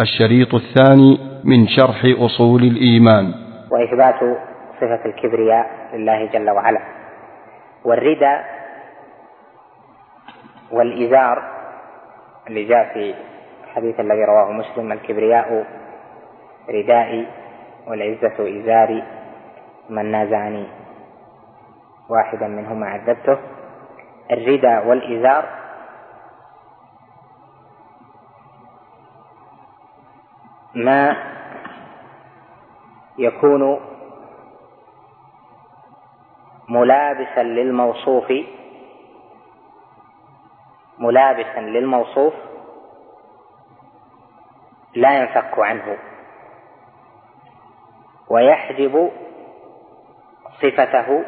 الشريط الثاني من شرح أصول الإيمان. وإثبات صفة الكبرياء لله جل وعلا. والردى والإزار اللي جاء في الحديث الذي رواه مسلم الكبرياء ردائي والعزة إزاري من نازعني واحدا منهما عذبته. الردى والإزار ما يكون ملابسا للموصوف ملابسا للموصوف لا ينفك عنه. ويحجب صفته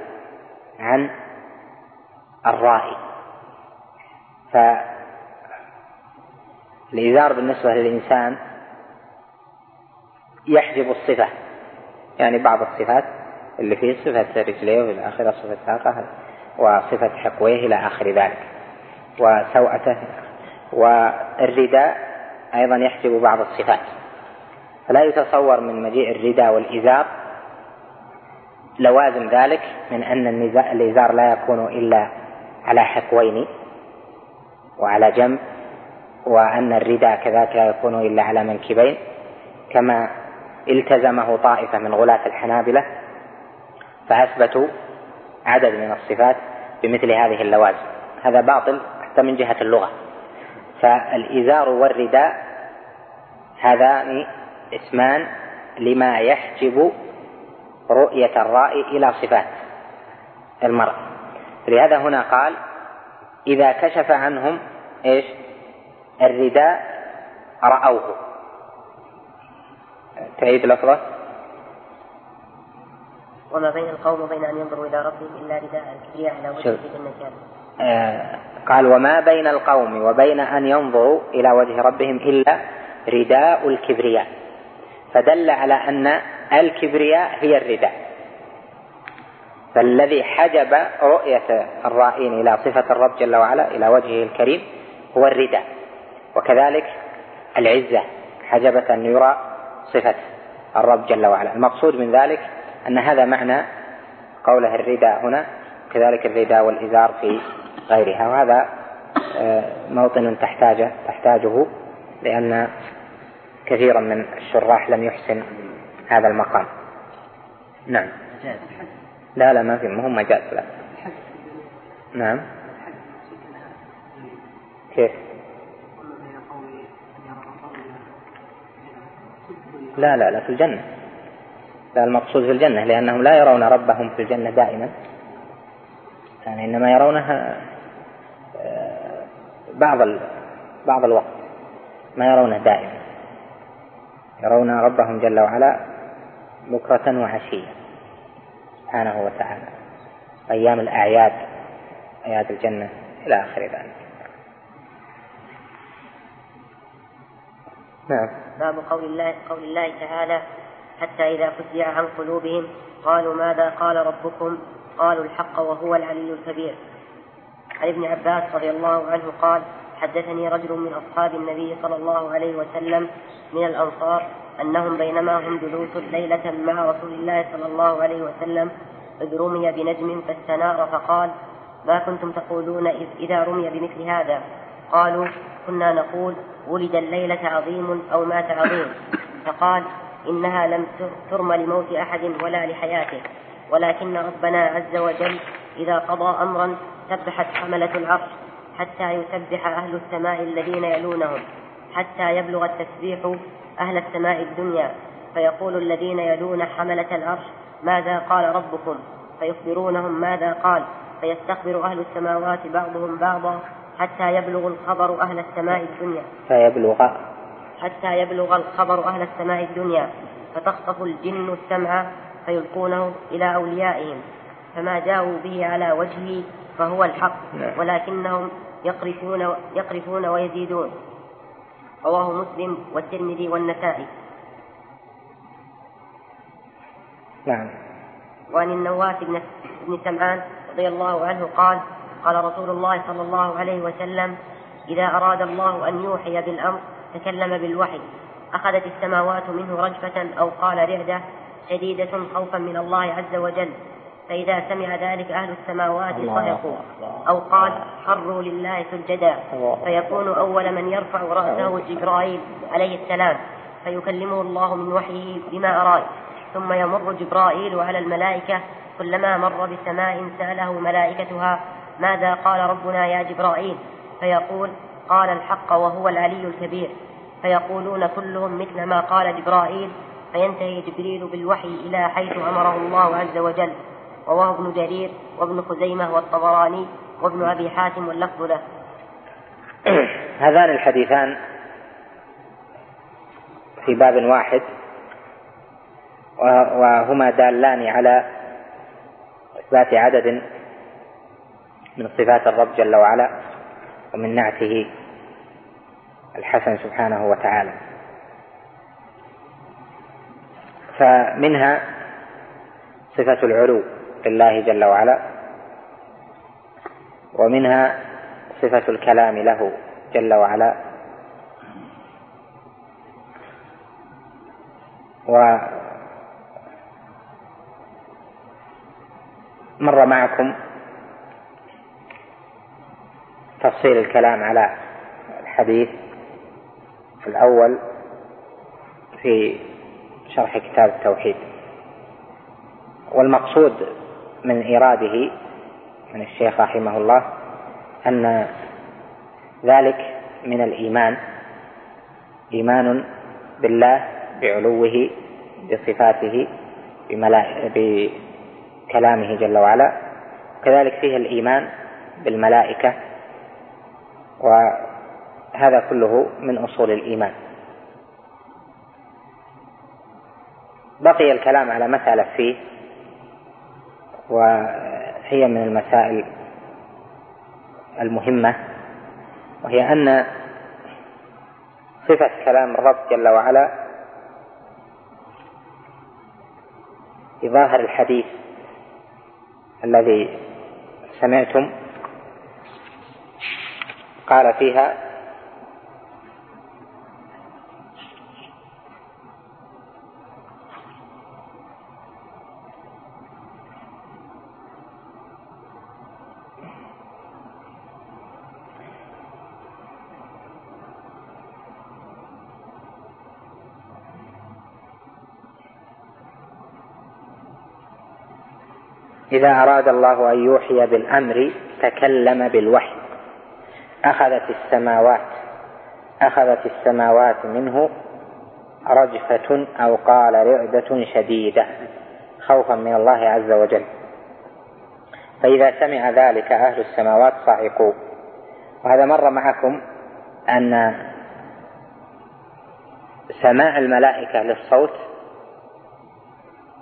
عن الرائي. فالإزار بالنسبة للإنسان يحجب الصفة. يعني بعض الصفات اللي فيه صفة رجليه وفي الآخرة صفة ساقه وصفة حقويه إلى آخر ذلك. وسوءته. والرداء أيضا يحجب بعض الصفات. فلا يتصور من مجيء الرداء والإزار لوازم ذلك من أن الإزار لا يكون إلا على حقوين وعلى جنب وأن الرداء كذلك لا يكون إلا على منكبين. كما التزمه طائفة من غلاة الحنابلة فأثبتوا عدد من الصفات بمثل هذه اللوازم. هذا باطل حتى من جهة اللغة. فالإزار والرداء هذان اسمان لما يحجب رؤية الرائي إلى صفات المرء. لهذا هنا قال إذا كشف عنهم إيش؟ الرداء رأوه. تعيد لفظة وما بين القوم وبين أن ينظروا إلى ربهم إلا رداء الكبرياء على وجه جنة آه قال وما بين القوم وبين أن ينظروا إلى وجه ربهم إلا رداء الكبرياء. فدل على أن الكبرياء هي الرداء. فالذي حجب رؤية الرائين إلى صفة الرب جل وعلا إلى وجهه الكريم هو الرداء. وكذلك العزة. حجبت أن يرى صفة الرب جل وعلا. المقصود من ذلك أن هذا معنى قوله الرداء هنا كذلك الرداء والإزار في غيرها. وهذا آه، موطن تحتاجه تحتاجه لأن كثيرا من الشراح لم يحسن هذا المقام. نعم. لا لا ما في مهم مجاز لا. نعم. كيف؟ لا لا لا في الجنة. لا المقصود في الجنة لأنهم لا يرون ربهم في الجنة دائما. يعني إنما يرونه آه، بعض بعض الوقت ما يرونه دائما. يرون ربهم جل وعلا بكرة وعشية سبحانه وتعالى. أيام الأعياد أعياد الجنة إلى آخر ذلك. نعم. باب قول الله قول الله تعالى حتى إذا فزع عن قلوبهم قالوا ماذا قال ربكم؟ قالوا الحق وهو العلي الكبير. عن ابن عباس رضي الله عنه قال حدثني رجل من أصحاب النبي صلى الله عليه وسلم من الأنصار أنهم بينما هم جلوس ليلة مع رسول الله صلى الله عليه وسلم إذ رمي بنجم فاستنار فقال ما كنتم تقولون إذ إذا رمي بمثل هذا؟ قالوا كنا نقول ولد الليلة عظيم أو مات عظيم. فقال إنها لم ترم لموت أحد ولا لحياته. ولكن ربنا عز وجل إذا قضى أمرا سبحت حملة العرش حتى يسبح أهل السماء الذين يلونهم حتى يبلغ التسبيح أهل السماء الدنيا. فيقول الذين يلون حملة العرش ماذا قال ربكم؟ فيخبرونهم ماذا قال. فيستخبر أهل السماوات بعضهم بعضا حتى يبلغ الخبر أهل السماء الدنيا. فيبلغ حتى يبلغ الخبر أهل السماء الدنيا. فتخطف الجن السمع فيلقونه إلى أوليائهم. فما جاءوا به على وجهه فهو الحق. نعم. ولكنهم يقرفون يقرفون ويزيدون. رواه مسلم والترمذي والنسائي. نعم. وعن النواس بن بن سمعان رضي الله عنه قال قال رسول الله صلى الله عليه وسلم إذا أراد الله أن يوحي بالأمر تكلم بالوحي. أخذت السماوات منه رجفة أو قال رعدة شديدة خوفا من الله عز وجل. فإذا سمع ذلك أهل السماوات صعقوا أو قال خروا لله سجدا. فيكون أول من يرفع رأسه جبرائيل عليه السلام. فيكلمه الله من وحيه بما أراد. ثم يمر جبرائيل على الملائكة كلما مر بسماء سأله ملائكتها ماذا قال ربنا يا جبرائيل؟ فيقول قال الحق وهو العلي الكبير. فيقولون كلهم مثل ما قال جبرائيل فينتهي جبريل بالوحي إلى حيث أمره الله عز وجل. رواه ابن جرير وابن خزيمة والطبراني وابن أبي حاتم واللفظ له. هذان الحديثان في باب واحد وهما دالان على إثبات عدد من صفات الرب جل وعلا ومن نعته الحسن سبحانه وتعالى. فمنها صفة العلو لله جل وعلا ومنها صفة الكلام له جل وعلا. ومر معكم تفصيل الكلام على الحديث الأول في شرح كتاب التوحيد. والمقصود من إيراده من الشيخ رحمه الله أن ذلك من الإيمان. إيمان بالله بعلوه بصفاته بكلامه جل وعلا. كذلك فيه الإيمان بالملائكة وهذا كله من أصول الإيمان. بقي الكلام على مسألة فيه وهي من المسائل المهمة وهي أن صفة كلام الرب جل وعلا في ظاهر الحديث الذي سمعتم قال فيها إذا أراد الله أن يوحي بالأمر تكلم بالوحي. أخذت السماوات أخذت السماوات منه رجفة أو قال رعدة شديدة خوفا من الله عز وجل. فإذا سمع ذلك أهل السماوات صعقوا. وهذا مر معكم أن سماع الملائكة للصوت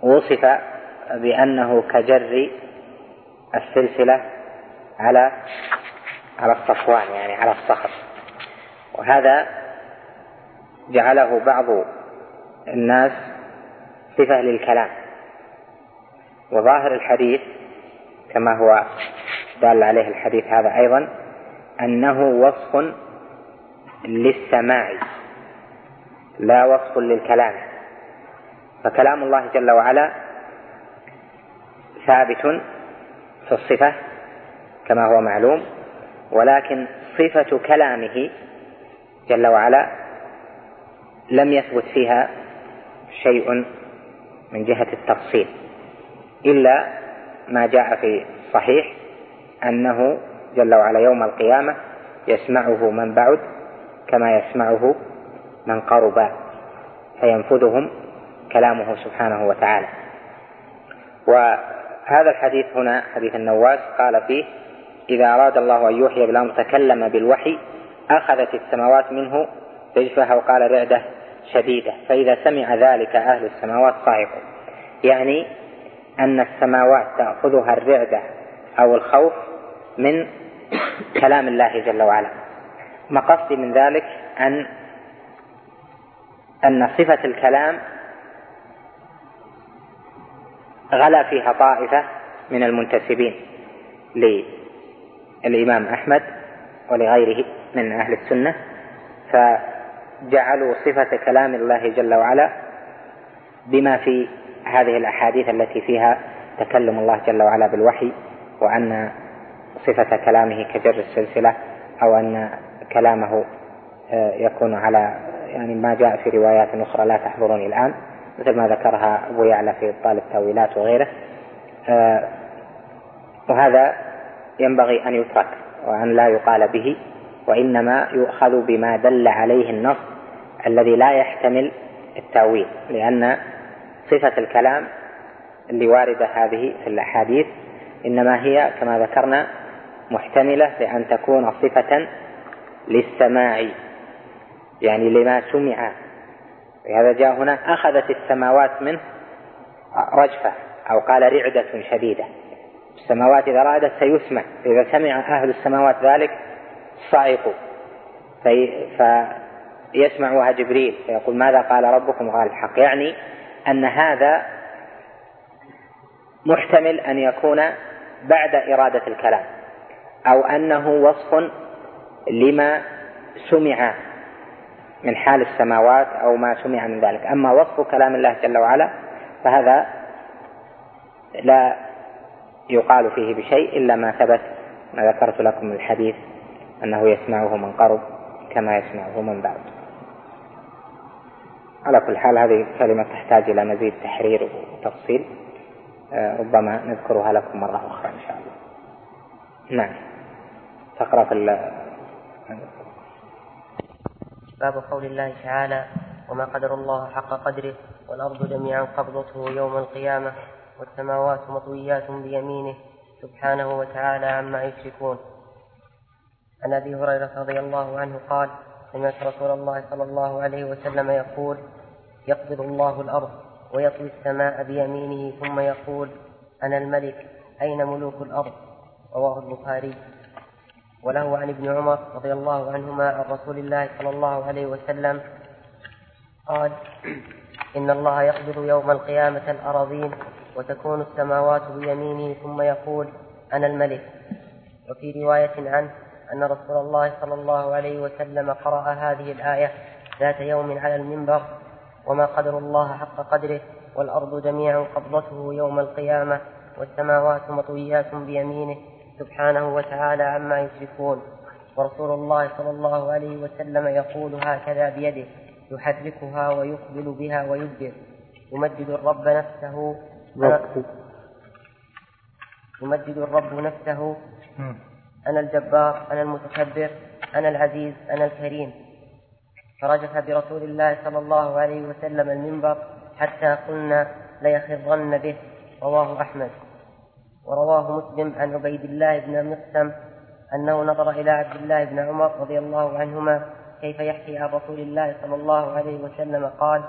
وصف بأنه كجر السلسلة على على الصفوان يعني على الصخر. وهذا جعله بعض الناس صفة للكلام. وظاهر الحديث كما هو دال عليه الحديث هذا أيضا أنه وصف للسماع لا وصف للكلام. فكلام الله جل وعلا ثابت في الصفة كما هو معلوم. ولكن صفة كلامه جل وعلا لم يثبت فيها شيء من جهة التفصيل إلا ما جاء في الصحيح أنه جل وعلا يوم القيامة يسمعه من بعد كما يسمعه من قرب فينفذهم كلامه سبحانه وتعالى. وهذا الحديث هنا حديث النواس قال فيه إذا أراد الله أن يوحي بالأمر تكلم بالوحي أخذت السماوات منه رجفة وقال رعدة شديدة فإذا سمع ذلك أهل السماوات صعقوا يعني أن السماوات تأخذها الرعدة أو الخوف من كلام الله جل وعلا. مقصدي من ذلك أن أن صفة الكلام غلا فيها طائفة من المنتسبين للإمام أحمد ولغيره من أهل السنة جعلوا صفة كلام الله جل وعلا بما في هذه الأحاديث التي فيها تكلم الله جل وعلا بالوحي وأن صفة كلامه كجر السلسلة أو أن كلامه آه، يكون على يعني ما جاء في روايات أخرى لا تحضرني الآن مثل ما ذكرها أبو يعلى في إبطال التأويلات وغيره آه، وهذا ينبغي أن يترك وأن لا يقال به وإنما يؤخذ بما دل عليه النص الذي لا يحتمل التأويل لأن صفة الكلام اللي واردة هذه في الأحاديث إنما هي كما ذكرنا محتملة لأن تكون صفة للسماع يعني لما سمع. لهذا جاء هنا أخذت السماوات منه رجفة أو قال رعدة شديدة. السماوات إذا رادت سيسمع. إذا سمع أهل السماوات ذلك صعقوا في فيسمعها جبريل. فيقول ماذا قال ربكم؟ قال الحق. يعني أن هذا محتمل أن يكون بعد إرادة الكلام. أو أنه وصف لما سمع من حال السماوات أو ما سمع من ذلك. أما وصف كلام الله جل وعلا فهذا لا يقال فيه بشيء إلا ما ثبت ما ذكرت لكم الحديث أنه يسمعه من قرب كما يسمعه من بعد. على كل حال هذه كلمة تحتاج إلى مزيد تحرير وتفصيل. آه، ربما نذكرها لكم مرة أخرى إن شاء الله. نعم. تقرأ في باب قول الله تعالى وما قدر الله حق قدره والأرض جميعا قبضته يوم القيامة والسماوات مطويات بيمينه سبحانه وتعالى عما يشركون. عن أبي هريرة رضي الله عنه قال سمعت رسول الله صلى الله عليه وسلم يقول يقبض الله الأرض ويطوي السماء بيمينه ثم يقول أنا الملك أين ملوك الأرض؟ رواه البخاري. وله عن ابن عمر رضي الله عنهما عن رسول الله صلى الله عليه وسلم قال إن الله يقبض يوم القيامة الأراضين وتكون السماوات بيمينه ثم يقول أنا الملك. وفي رواية عنه أن رسول الله صلى الله عليه وسلم قرأ هذه الآية ذات يوم على المنبر وما قدر الله حق قدره والأرض جميعا قبضته يوم القيامة والسماوات مطويات بيمينه سبحانه وتعالى عما يشركون. ورسول الله صلى الله عليه وسلم يقول هكذا بيده يحركها ويقبل بها ويدبر يمجد الرب نفسه يمجد الرب نفسه. أنا الجبار أنا المتكبر أنا العزيز أنا الكريم. فرجف برسول الله صلى الله عليه وسلم المنبر حتى قلنا ليخرن به رواه أحمد. ورواه مسلم عن عبيد الله بن مقسم أنه نظر إلى عبد الله بن عمر رضي الله عنهما كيف يحكي عن رسول الله صلى الله عليه وسلم قال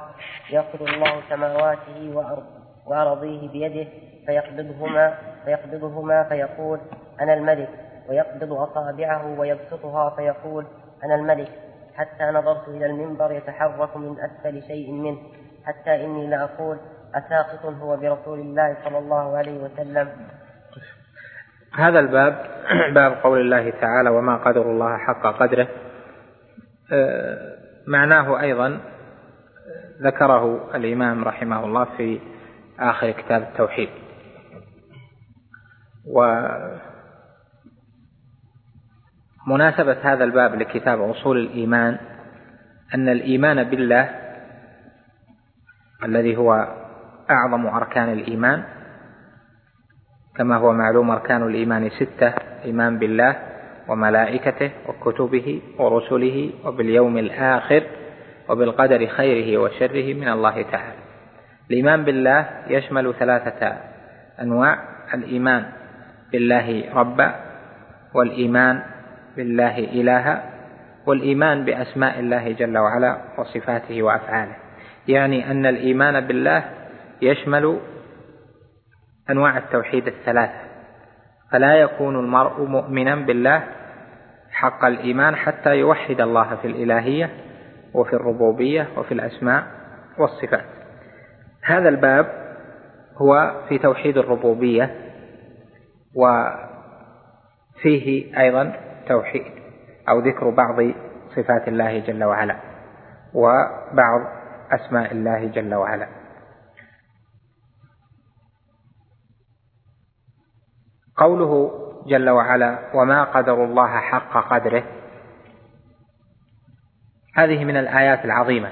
يأخذ الله سماواته وأرضه. وأرضيه بيده فيقبضهما فيقبضهما فيقول أنا الملك. ويقبض أصابعه ويبسطها فيقول أنا الملك. حتى نظرت إلى المنبر يتحرك من أسفل شيء منه حتى إني لأقول أساقط هو برسول الله صلى الله عليه وسلم. هذا الباب باب قول الله تعالى وما قدر الله حق قدره. آه، معناه أيضا ذكره الإمام رحمه الله في آخر كتاب التوحيد. ومناسبة هذا الباب لكتاب أصول الإيمان أن الإيمان بالله الذي هو أعظم أركان الإيمان كما هو معلوم أركان الإيمان ستة إيمان بالله وملائكته وكتبه ورسله وباليوم الآخر وبالقدر خيره وشره من الله تعالى. الإيمان بالله يشمل ثلاثة أنواع. الإيمان بالله ربا والإيمان بالله إلها والإيمان بأسماء الله جل وعلا وصفاته وأفعاله. يعني أن الإيمان بالله يشمل أنواع التوحيد الثلاثة. فلا يكون المرء مؤمنا بالله حق الإيمان حتى يوحد الله في الإلهية وفي الربوبية وفي الأسماء والصفات. هذا الباب هو في توحيد الربوبية وفيه أيضا توحيد أو ذكر بعض صفات الله جل وعلا وبعض أسماء الله جل وعلا. قوله جل وعلا وما قدر الله حق قدره هذه من الآيات العظيمة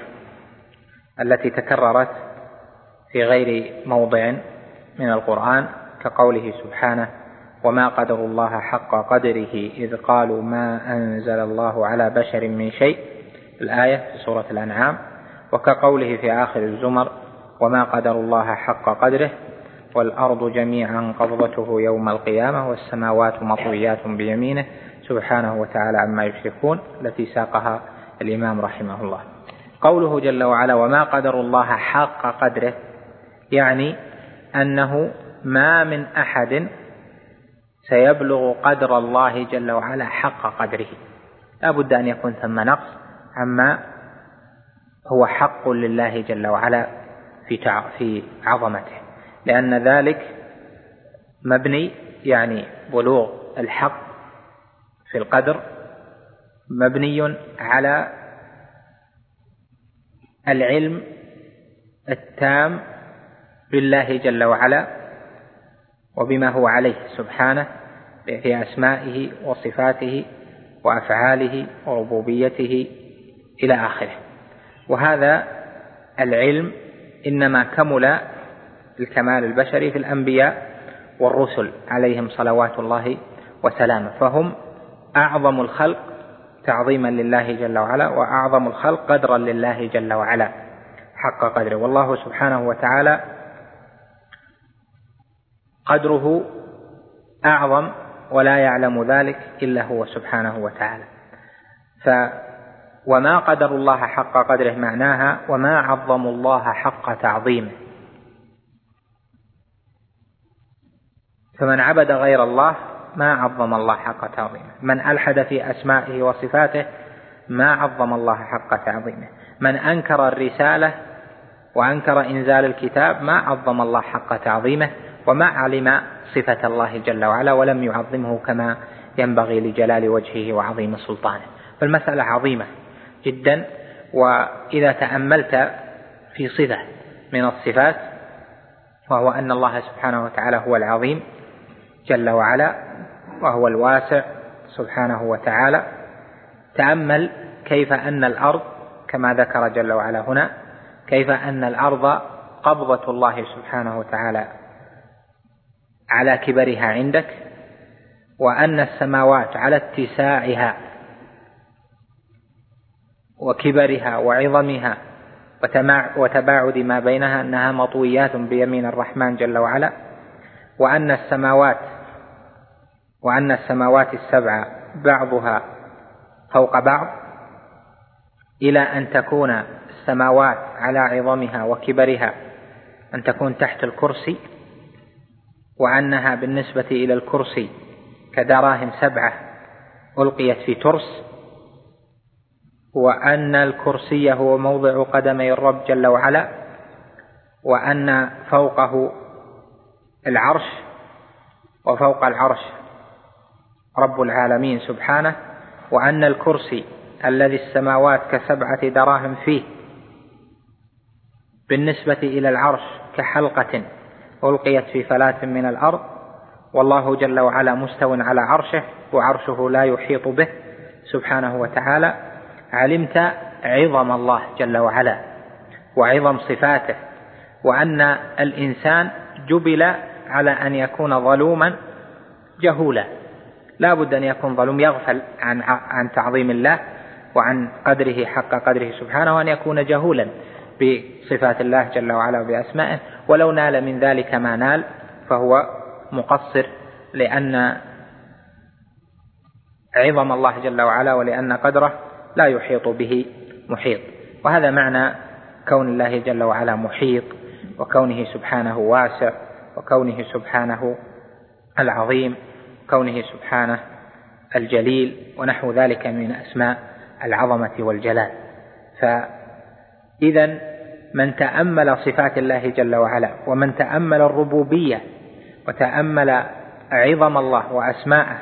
التي تكررت في غير موضع من القرآن كقوله سبحانه وما قدر الله حق قدره إذ قالوا ما أنزل الله على بشر من شيء الآية في سورة الأنعام وكقوله في آخر الزمر وما قدر الله حق قدره والأرض جميعا قبضته يوم القيامة والسماوات مطويات بيمينه سبحانه وتعالى عما يشركون التي ساقها الإمام رحمه الله. قوله جل وعلا وما قدر الله حق قدره يعني أنه ما من أحد سيبلغ قدر الله جل وعلا حق قدره. لا بد أن يكون ثم نقص عما هو حق لله جل وعلا في في عظمته. لأن ذلك مبني يعني بلوغ الحق في القدر مبني على العلم التام بالله جل وعلا وبما هو عليه سبحانه في أسمائه وصفاته وأفعاله وربوبيته إلى آخره. وهذا العلم إنما كمل الكمال البشري في الأنبياء والرسل عليهم صلوات الله وسلامه. فهم أعظم الخلق تعظيما لله جل وعلا وأعظم الخلق قدرا لله جل وعلا حق قدره. والله سبحانه وتعالى قدره أعظم ولا يعلم ذلك إلا هو سبحانه وتعالى. ف وما قدر الله حق قدره معناها وما عظموا الله حق تعظيمه. فمن عبد غير الله ما عظم الله حق تعظيمه. من ألحد في أسمائه وصفاته ما عظم الله حق تعظيمه. من أنكر الرسالة وأنكر إنزال الكتاب ما عظم الله حق تعظيمه. وما علم صفة الله جل وعلا ولم يعظمه كما ينبغي لجلال وجهه وعظيم سلطانه. فالمسألة عظيمة جدا وإذا تأملت في صفة من الصفات وهو أن الله سبحانه وتعالى هو العظيم جل وعلا وهو الواسع سبحانه وتعالى تأمل كيف أن الأرض كما ذكر جل وعلا هنا كيف أن الأرض قبضة الله سبحانه وتعالى على كبرها عندك وأن السماوات على اتساعها وكبرها وعظمها وتباعد ما بينها أنها مطويات بيمين الرحمن جل وعلا وأن السماوات وأن السماوات السبع بعضها فوق بعض إلى أن تكون السماوات على عظمها وكبرها أن تكون تحت الكرسي وأنها بالنسبة إلى الكرسي كدراهم سبعة ألقيت في ترس وأن الكرسي هو موضع قدمي الرب جل وعلا وأن فوقه العرش وفوق العرش رب العالمين سبحانه وأن الكرسي الذي السماوات كسبعة دراهم فيه بالنسبة إلى العرش كحلقة ألقيت في فلاة من الأرض والله جل وعلا مستو على عرشه وعرشه لا يحيط به سبحانه وتعالى. علمت عظم الله جل وعلا وعظم صفاته وأن الإنسان جبل على أن يكون ظلوما جهولا. لا بد أن يكون ظلوم يغفل عن عن تعظيم الله وعن قدره حق قدره سبحانه وأن يكون جهولا. بصفات الله جل وعلا وبأسمائه. ولو نال من ذلك ما نال فهو مقصر لأن عظم الله جل وعلا ولأن قدره لا يحيط به محيط. وهذا معنى كون الله جل وعلا محيط وكونه سبحانه واسع وكونه سبحانه العظيم كونه سبحانه الجليل ونحو ذلك من أسماء العظمة والجلال. فإذا من تأمل صفات الله جل وعلا ومن تأمل الربوبية وتأمل عظم الله وأسماءه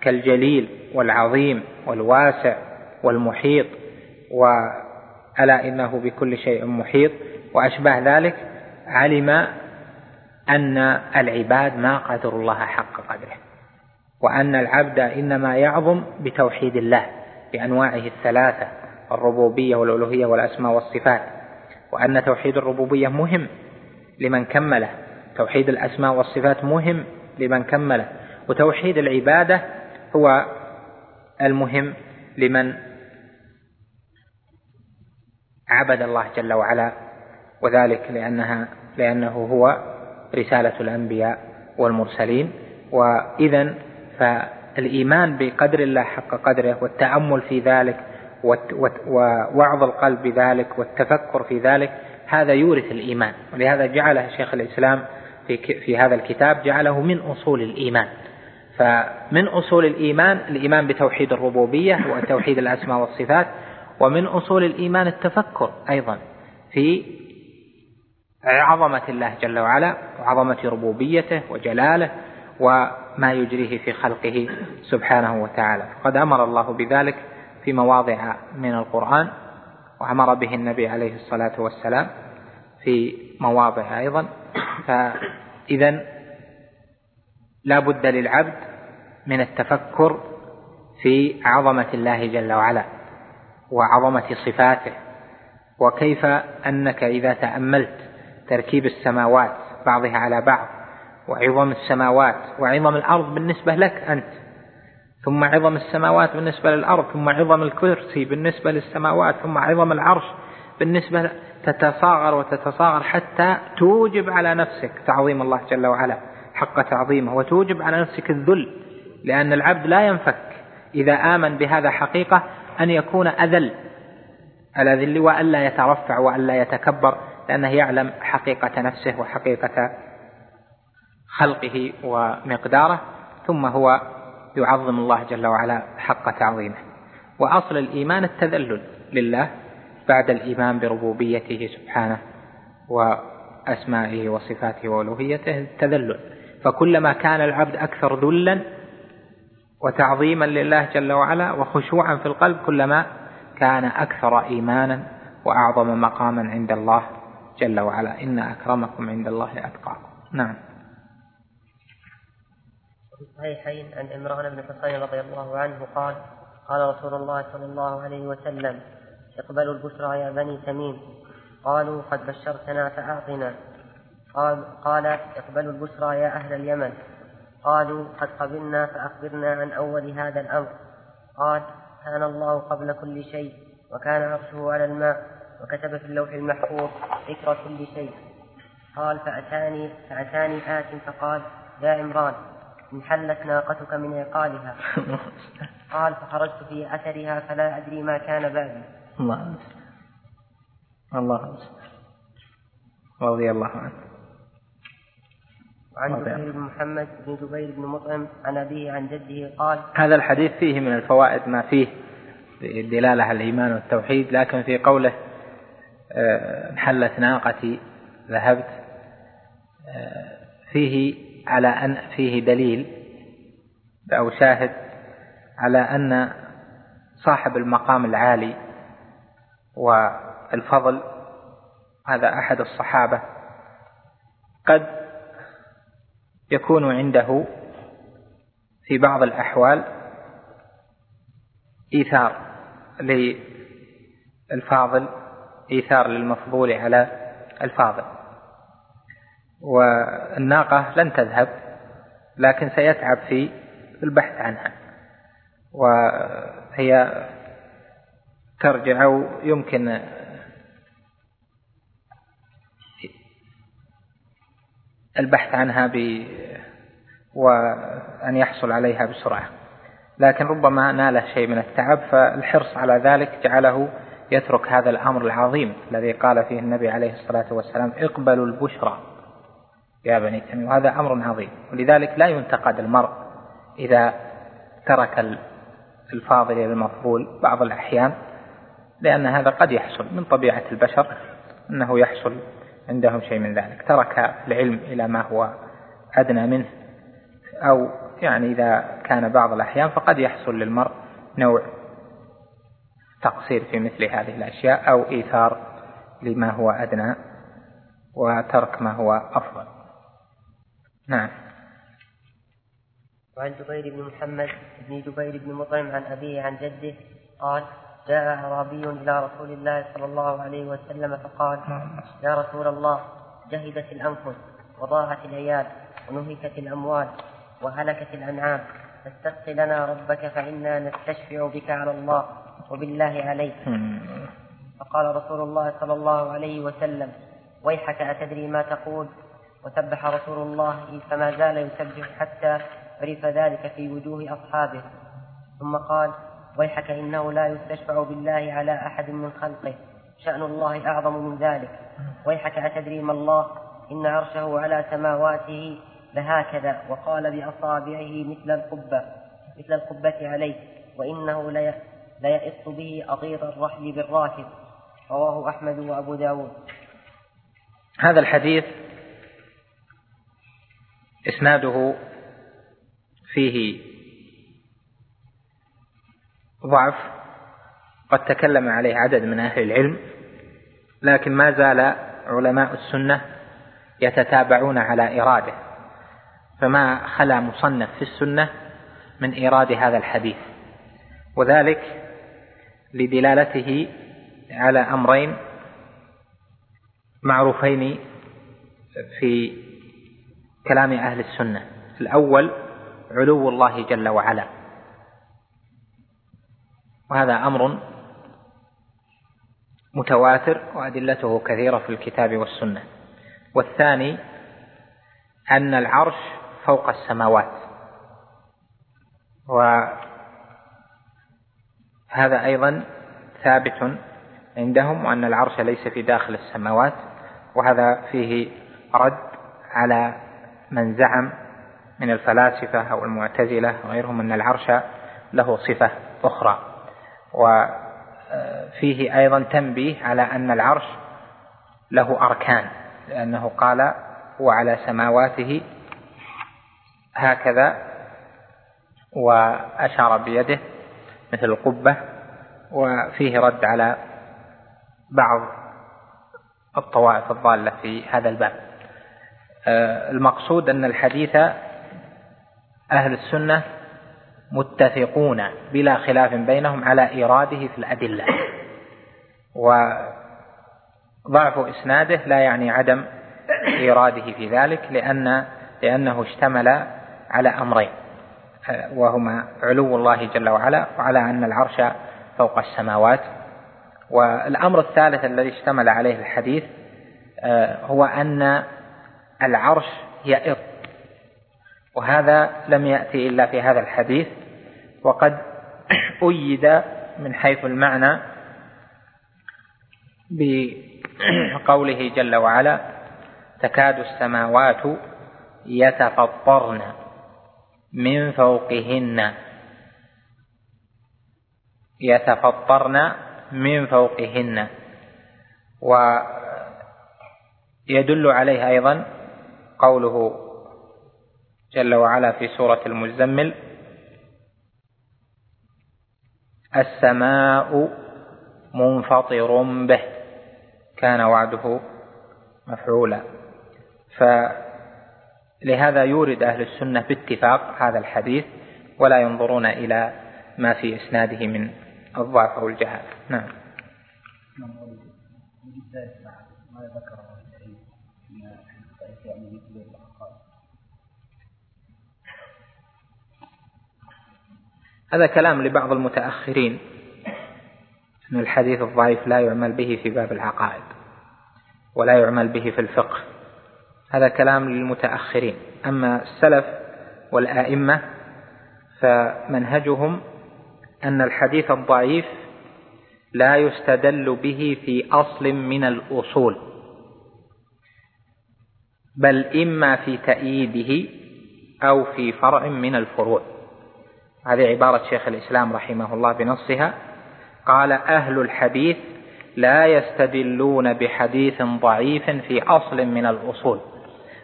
كالجليل والعظيم والواسع والمحيط ألا إنه بكل شيء محيط وأشباه ذلك علم أن العباد ما قدروا الله حق قدره وأن العبد إنما يعظم بتوحيد الله بأنواعه الثلاثة الربوبية والألوهية والأسماء والصفات وأن توحيد الربوبية مهم لمن كمله توحيد الأسماء والصفات مهم لمن كمله وتوحيد العبادة هو المهم لمن عبد الله جل وعلا وذلك لأنها لأنه هو رسالة الأنبياء والمرسلين. وإذا فالإيمان بقدر الله حق قدره والتأمل في ذلك ووعظ القلب بذلك والتفكر في ذلك هذا يورث الإيمان. ولهذا جعله شيخ الإسلام في, في هذا الكتاب جعله من أصول الإيمان. فمن أصول الإيمان الإيمان بتوحيد الربوبية وتوحيد الأسماء والصفات ومن أصول الإيمان التفكر أيضا في عظمة الله جل وعلا وعظمة ربوبيته وجلاله وما يجريه في خلقه سبحانه وتعالى. قد أمر الله بذلك في مواضع من القرآن وأمر به النبي عليه الصلاة والسلام في مواضع أيضا. فإذا لا بد للعبد من التفكر في عظمة الله جل وعلا وعظمة صفاته. وكيف أنك إذا تأملت تركيب السماوات بعضها على بعض وعظم السماوات وعظم الأرض بالنسبة لك أنت ثم عظم السماوات بالنسبة للأرض ثم عظم الكرسي بالنسبة للسماوات ثم عظم العرش بالنسبة تتصاغر وتتصاغر حتى توجب على نفسك تعظيم الله جل وعلا حق تعظيمه وتوجب على نفسك الذل لأن العبد لا ينفك إذا آمن بهذا حقيقة أن يكون أذل على ذل وألا يترفع وألا يتكبر لأنه يعلم حقيقة نفسه وحقيقة خلقه ومقداره ثم هو يعظم الله جل وعلا حق تعظيمه. وأصل الإيمان التذلل لله بعد الإيمان بربوبيته سبحانه وأسمائه وصفاته وألوهيته التذلل. فكلما كان العبد أكثر ذلا وتعظيما لله جل وعلا وخشوعا في القلب كلما كان أكثر إيمانا وأعظم مقاما عند الله جل وعلا. إن أكرمكم عند الله أتقاكم. نعم. في الصحيحين عن عمران بن حصين رضي الله عنه قال قال رسول الله صلى الله عليه وسلم اقبلوا البشرى يا بني تميم. قالوا قد بشرتنا فأعطنا. قال, قال اقبلوا البشرى يا أهل اليمن. قالوا قد قبلنا فأخبرنا عن أول هذا الأمر. قال كان الله قبل كل شيء وكان عرشه على الماء وكتب في اللوح المحفوظ ذكر كل شيء. قال فأتاني فأتاني آت. فقال يا عمران. انحلت ناقتك من عقالها. قال فخرجت في أثرها فلا أدري ما كان بعدي الله الله رضي الله عنه. وعن جبير بن محمد بن جبير بن مطعم عن أبيه عن جده قال هذا الحديث فيه من الفوائد ما فيه دلالة على الإيمان والتوحيد لكن في قوله آه، انحلت ناقتي ذهبت آه، فيه على أن فيه دليل أو شاهد على أن صاحب المقام العالي والفضل هذا أحد الصحابة قد يكون عنده في بعض الأحوال إيثار للفاضل إيثار للمفضول على الفاضل. والناقة لن تذهب لكن سيتعب في البحث عنها. وهي ترجع أو يمكن البحث عنها ب وأن يحصل عليها بسرعة. لكن ربما ناله شيء من التعب فالحرص على ذلك جعله يترك هذا الأمر العظيم الذي قال فيه النبي عليه الصلاة والسلام اقبلوا البشرى. يا بني تميم وهذا أمر عظيم. ولذلك لا ينتقد المرء إذا ترك الفاضل إلى المفضول بعض الأحيان لأن هذا قد يحصل من طبيعة البشر أنه يحصل عندهم شيء من ذلك. ترك العلم إلى ما هو أدنى منه أو يعني إذا كان بعض الأحيان فقد يحصل للمرء نوع تقصير في مثل هذه الأشياء أو إيثار لما هو أدنى وترك ما هو أفضل. نعم. وعن جبير بن محمد بن جبير بن مطعم عن أبيه عن جده قال جاء أعرابي إلى رسول الله صلى الله عليه وسلم فقال يا رسول الله جهدت الأنفس وضاعت العيال ونهكت الأموال وهلكت الأنعام فاستسق لنا ربك فإنا نستشفع بك على الله وبالله عليك. فقال رسول الله صلى الله عليه وسلم ويحك أتدري ما تقول؟ وسبح رسول الله فما زال يسبح حتى عرف ذلك في وجوه أصحابه. ثم قال ويحك إنه لا يستشفع بالله على أحد من خلقه. شأن الله أعظم من ذلك. ويحك أتدري ما الله؟ إن عرشه على سماواته لهكذا. وقال بأصابعه مثل القبة مثل القبة عليه. وإنه ليئص به أطيط الرحل بالراكب. رواه أحمد وأبو داود. هذا الحديث إسناده فيه ضعف قد تكلم عليه عدد من أهل العلم لكن ما زال علماء السنة يتتابعون على إراده فما خلا مصنف في السنة من إيراد هذا الحديث وذلك لدلالته على أمرين معروفين في كلام أهل السنة. الأول علو الله جل وعلا. وهذا أمر متواتر وأدلته كثيرة في الكتاب والسنة. والثاني أن العرش فوق السماوات. وهذا أيضا ثابت عندهم وأن العرش ليس في داخل السماوات وهذا فيه رد على من زعم من الفلاسفة أو المعتزلة وغيرهم أن العرش له صفة أخرى. وفيه أيضا تنبيه على أن العرش له أركان لأنه قال هو على سماواته هكذا وأشار بيده مثل القبة وفيه رد على بعض الطوائف الضالة في هذا الباب. المقصود أن الحديث أهل السنة متفقون بلا خلاف بينهم على إيراده في الأدلة. وضعف إسناده لا يعني عدم إيراده في ذلك لأن لأنه اشتمل على أمرين وهما علو الله جل وعلا وعلى أن العرش فوق السماوات. والأمر الثالث الذي اشتمل عليه الحديث آه، هو أن العرش يئر. وهذا لم يأتي إلا في هذا الحديث وقد أيد من حيث المعنى بقوله جل وعلا تكاد السماوات يتفطرن من فوقهن. يتفطرن من فوقهن. ويدل عليه أيضا قوله جل وعلا في سورة المزمل السماء منفطر به كان وعده مفعولا. فلهذا يورد أهل السنة باتفاق هذا الحديث ولا ينظرون إلى ما في إسناده من الضعف أو الجهالة نعم. هذا كلام لبعض المتأخرين أن الحديث الضعيف لا يعمل به في باب العقائد ولا يعمل به في الفقه. هذا كلام للمتأخرين. أما السلف والآئمة فمنهجهم أن الحديث الضعيف لا يستدل به في أصل من الأصول بل إما في تأييده أو في فرع من الفروع. هذه عبارة شيخ الإسلام رحمه الله بنصها. قال أهل الحديث لا يستدلون بحديث ضعيف في أصل من الأصول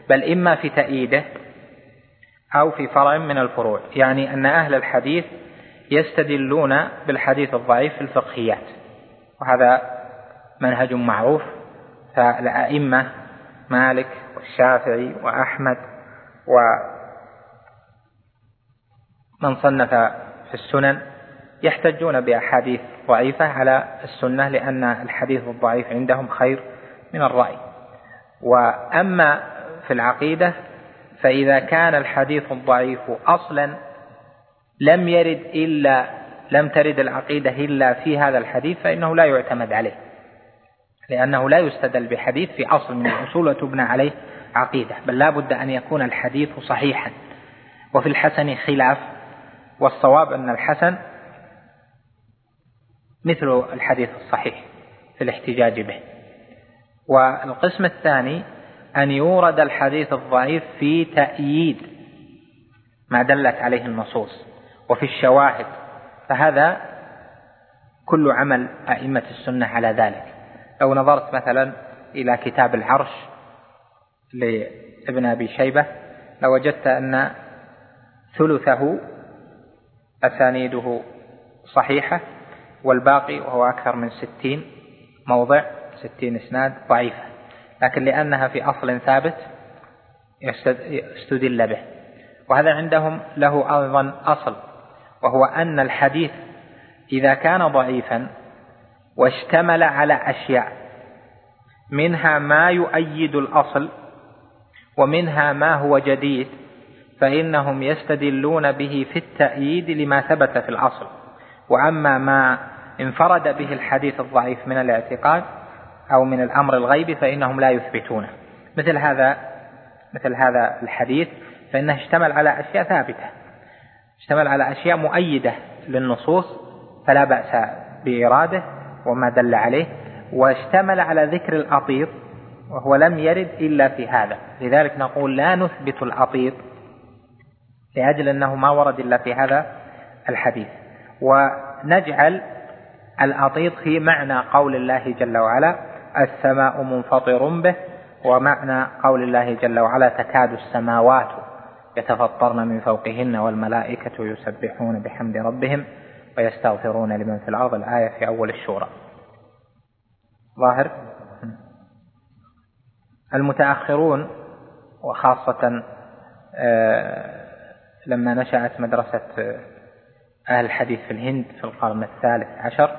بل إما في تأييده أو في فرع من الفروع. يعني أن أهل الحديث يستدلون بالحديث الضعيف في الفقهيات وهذا منهج معروف. فالأئمة مالك والشافعي وأحمد ومن صنف في السنن يحتجون بأحاديث ضعيفة على السنة لأن الحديث الضعيف عندهم خير من الرأي. وأما في العقيدة فإذا كان الحديث الضعيف أصلا لم يرد إلا لم ترد العقيدة إلا في هذا الحديث فإنه لا يعتمد عليه. لأنه لا يستدل بحديث في أصل من الأصول وتبنى عليه عقيدة. بل لا بد أن يكون الحديث صحيحا. وفي الحسن خلاف والصواب أن الحسن مثل الحديث الصحيح في الاحتجاج به. والقسم الثاني أن يورد الحديث الضعيف في تأييد ما دلت عليه النصوص وفي الشواهد. فهذا كل عمل أئمة السنة على ذلك. لو نظرت مثلا إلى كتاب العرش لابن أبي شيبة لوجدت أن ثلثه أسانيده صحيحة والباقي وهو أكثر من ستين موضع ستين إسناد ضعيفة. لكن لأنها في أصل ثابت استدل به. وهذا عندهم له أيضا أصل وهو أن الحديث إذا كان ضعيفا واشتمل على أشياء منها ما يؤيد الأصل ومنها ما هو جديد فإنهم يستدلون به في التأييد لما ثبت في الأصل. وأما ما انفرد به الحديث الضعيف من الاعتقاد أو من الأمر الغيبي فإنهم لا يثبتونه. مثل هذا مثل هذا الحديث فإنه اشتمل على أشياء ثابتة. اشتمل على أشياء مؤيدة للنصوص فلا بأس بإراده وما دل عليه واشتمل على ذكر الأطيط وهو لم يرد إلا في هذا. لذلك نقول لا نثبت الأطيط لأجل أنه ما ورد إلا في هذا الحديث. ونجعل الأطيط في معنى قول الله جل وعلا السماء منفطر به ومعنى قول الله جل وعلا تكاد السماوات يتفطرن من فوقهن والملائكة يسبحون بحمد ربهم ويستغفرون لمن في الأرض. الآية في أول الشورى. ظاهر؟ المتأخرون وخاصة آه، لما نشأت مدرسة أهل الحديث في الهند في القرن الثالث عشر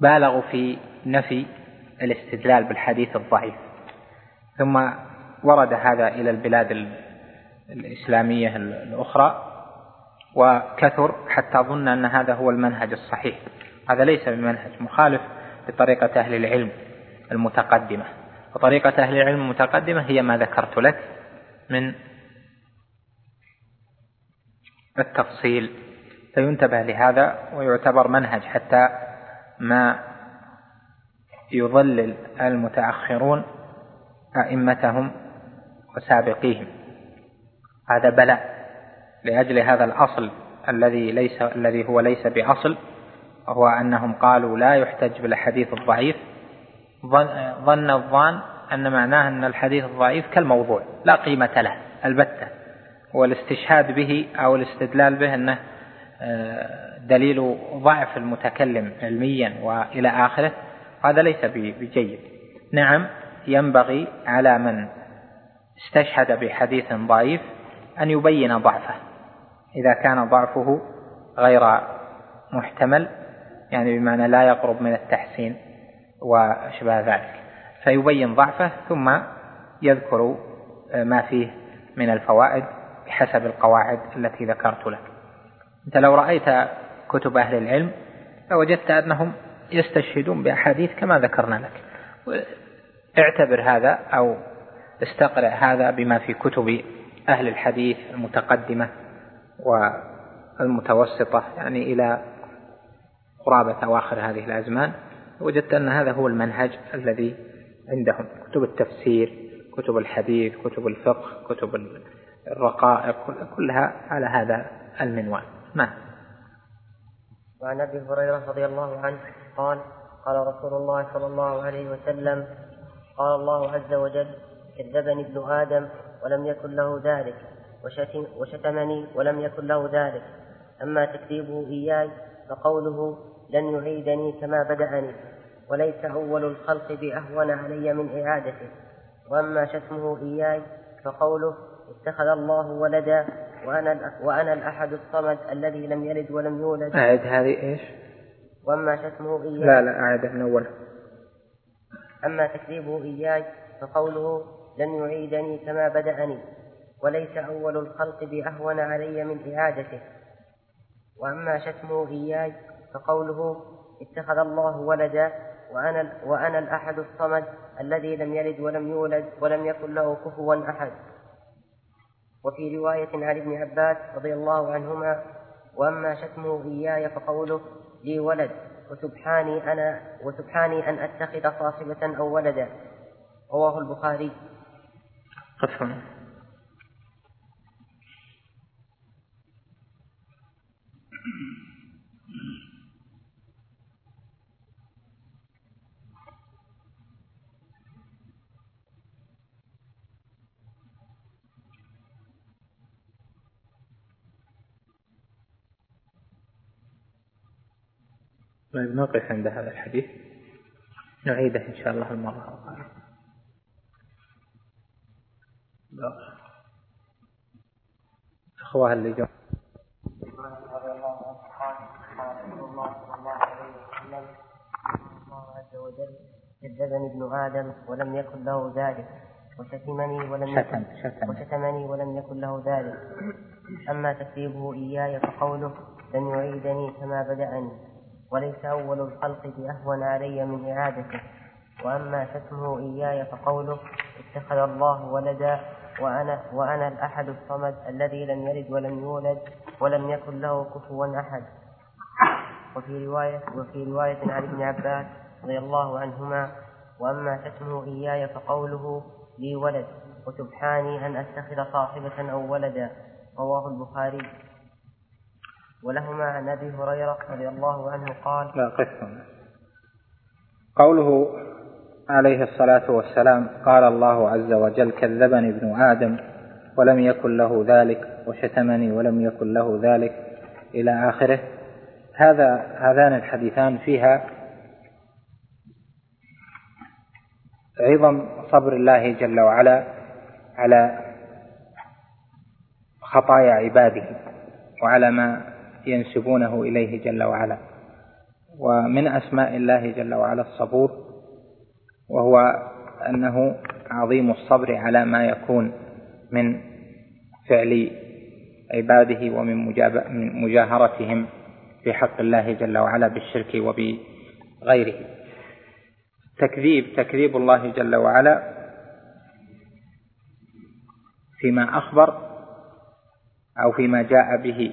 بالغوا في نفي الاستدلال بالحديث الضعيف. ثم ورد هذا إلى البلاد الإسلامية الأخرى وكثر حتى ظن أن هذا هو المنهج الصحيح. هذا ليس بمنهج مخالف لطريقة أهل العلم المتقدمة. وطريقة أهل العلم المتقدمة هي ما ذكرت لك من التفصيل. فينتبه لهذا ويعتبر منهج حتى ما يضلل المتأخرون أئمتهم وسابقيهم. هذا بلاء لأجل هذا الأصل الذي ليس الذي هو ليس بأصل وهو أنهم قالوا لا يحتج بالحديث الضعيف. ظن الظان أن معناه أن الحديث الضعيف كالموضوع لا قيمة له البتة. والاستشهاد به أو الاستدلال به أنه آه، دليل ضعف المتكلم علميا وإلى آخره هذا ليس بجيد. نعم ينبغي على من استشهد بحديث ضعيف أن يبين ضعفه. إذا كان ضعفه غير محتمل يعني بمعنى لا يقرب من التحسين واشباه ذلك. فيبين ضعفه ثم يذكر ما فيه من الفوائد بحسب القواعد التي ذكرت لك. أنت لو رأيت كتب أهل العلم لوجدت أنهم يستشهدون بأحاديث كما ذكرنا لك. اعتبر هذا أو استقرأ هذا بما في كتب أهل الحديث المتقدمة والمتوسطة يعني إلى قرابة أواخر هذه الأزمان. وجدت أن هذا هو المنهج الذي عندهم. كتب التفسير كتب الحديث كتب الفقه كتب الرقائق كلها على هذا المنوال. نعم وعن أبي هريرة رضي الله عنه قال قال رسول الله صلى الله عليه وسلم قال الله عز وجل كذبني ابن آدم ولم يكن له ذلك وشتم وشتمني ولم يكن له ذلك. أما تكذيبه إياي فقوله لن يعيدني كما بدأني وليس أول الخلق بأهون علي من إعادته. وأما شتمه إياي فقوله اتخذ الله ولدا وأنا وأنا الأحد الصمد الذي لم يلد ولم يولد. أعد هذه إيش؟ وأما شتمه إياي. لا لا أعد من أول. أما تكذيبه إياي فقوله لن يعيدني كما بدأني وليس أول الخلق بأهون علي من إعادته. وأما شتمه إياي فقوله اتخذ الله ولدا وأنا, وأنا الأحد الصمد الذي لم يلد ولم يولد ولم يكن له كفوا أحد. وفي رواية عن ابن عباس رضي الله عنهما وأما شتمه إياي فقوله لي ولد وسبحاني أنا وسبحاني أن أتخذ صاحبة أو ولدا. رواه البخاري. قف طيب نقف عند هذا الحديث. نعيده إن شاء الله المرة القادمة أخوها اللي جو عز وجل كذبني ابن آدم ولم يكن له ذلك وشتمني ولم يكن شتم. وشتمني ولم يكن له ذلك. أما تكذيبه إياي فقوله لن يعيدني كما بدأني. وليس أول الخلق بأهون علي من إعادته وأما شتمه إياي فقوله اتخذ الله ولدا وأنا وأنا الأحد الصمد الذي لم يلد ولم يولد ولم يكن له كفوا أحد. وفي رواية وفي رواية عن ابن عباس رضي الله عنهما وأما شتمه إياي فقوله لي ولد وسبحاني أن أتخذ صاحبة أو ولدا. رواه البخاري. ولهما عن أبي هريرة رضي الله عنه قال لا قسم قوله عليه الصلاة والسلام قال الله عز وجل كذبني ابن آدم ولم يكن له ذلك وشتمني ولم يكن له ذلك إلى آخره. هذا هذان الحديثان فيها عظم صبر الله جل وعلا على خطايا عباده وعلى ما ينسبونه إليه جل وعلا. ومن أسماء الله جل وعلا الصبور وهو أنه عظيم الصبر على ما يكون من فعل عباده ومن من مجاهرتهم في حق الله جل وعلا بالشرك وبغيره. تكذيب تكذيب الله جل وعلا فيما أخبر أو فيما جاء به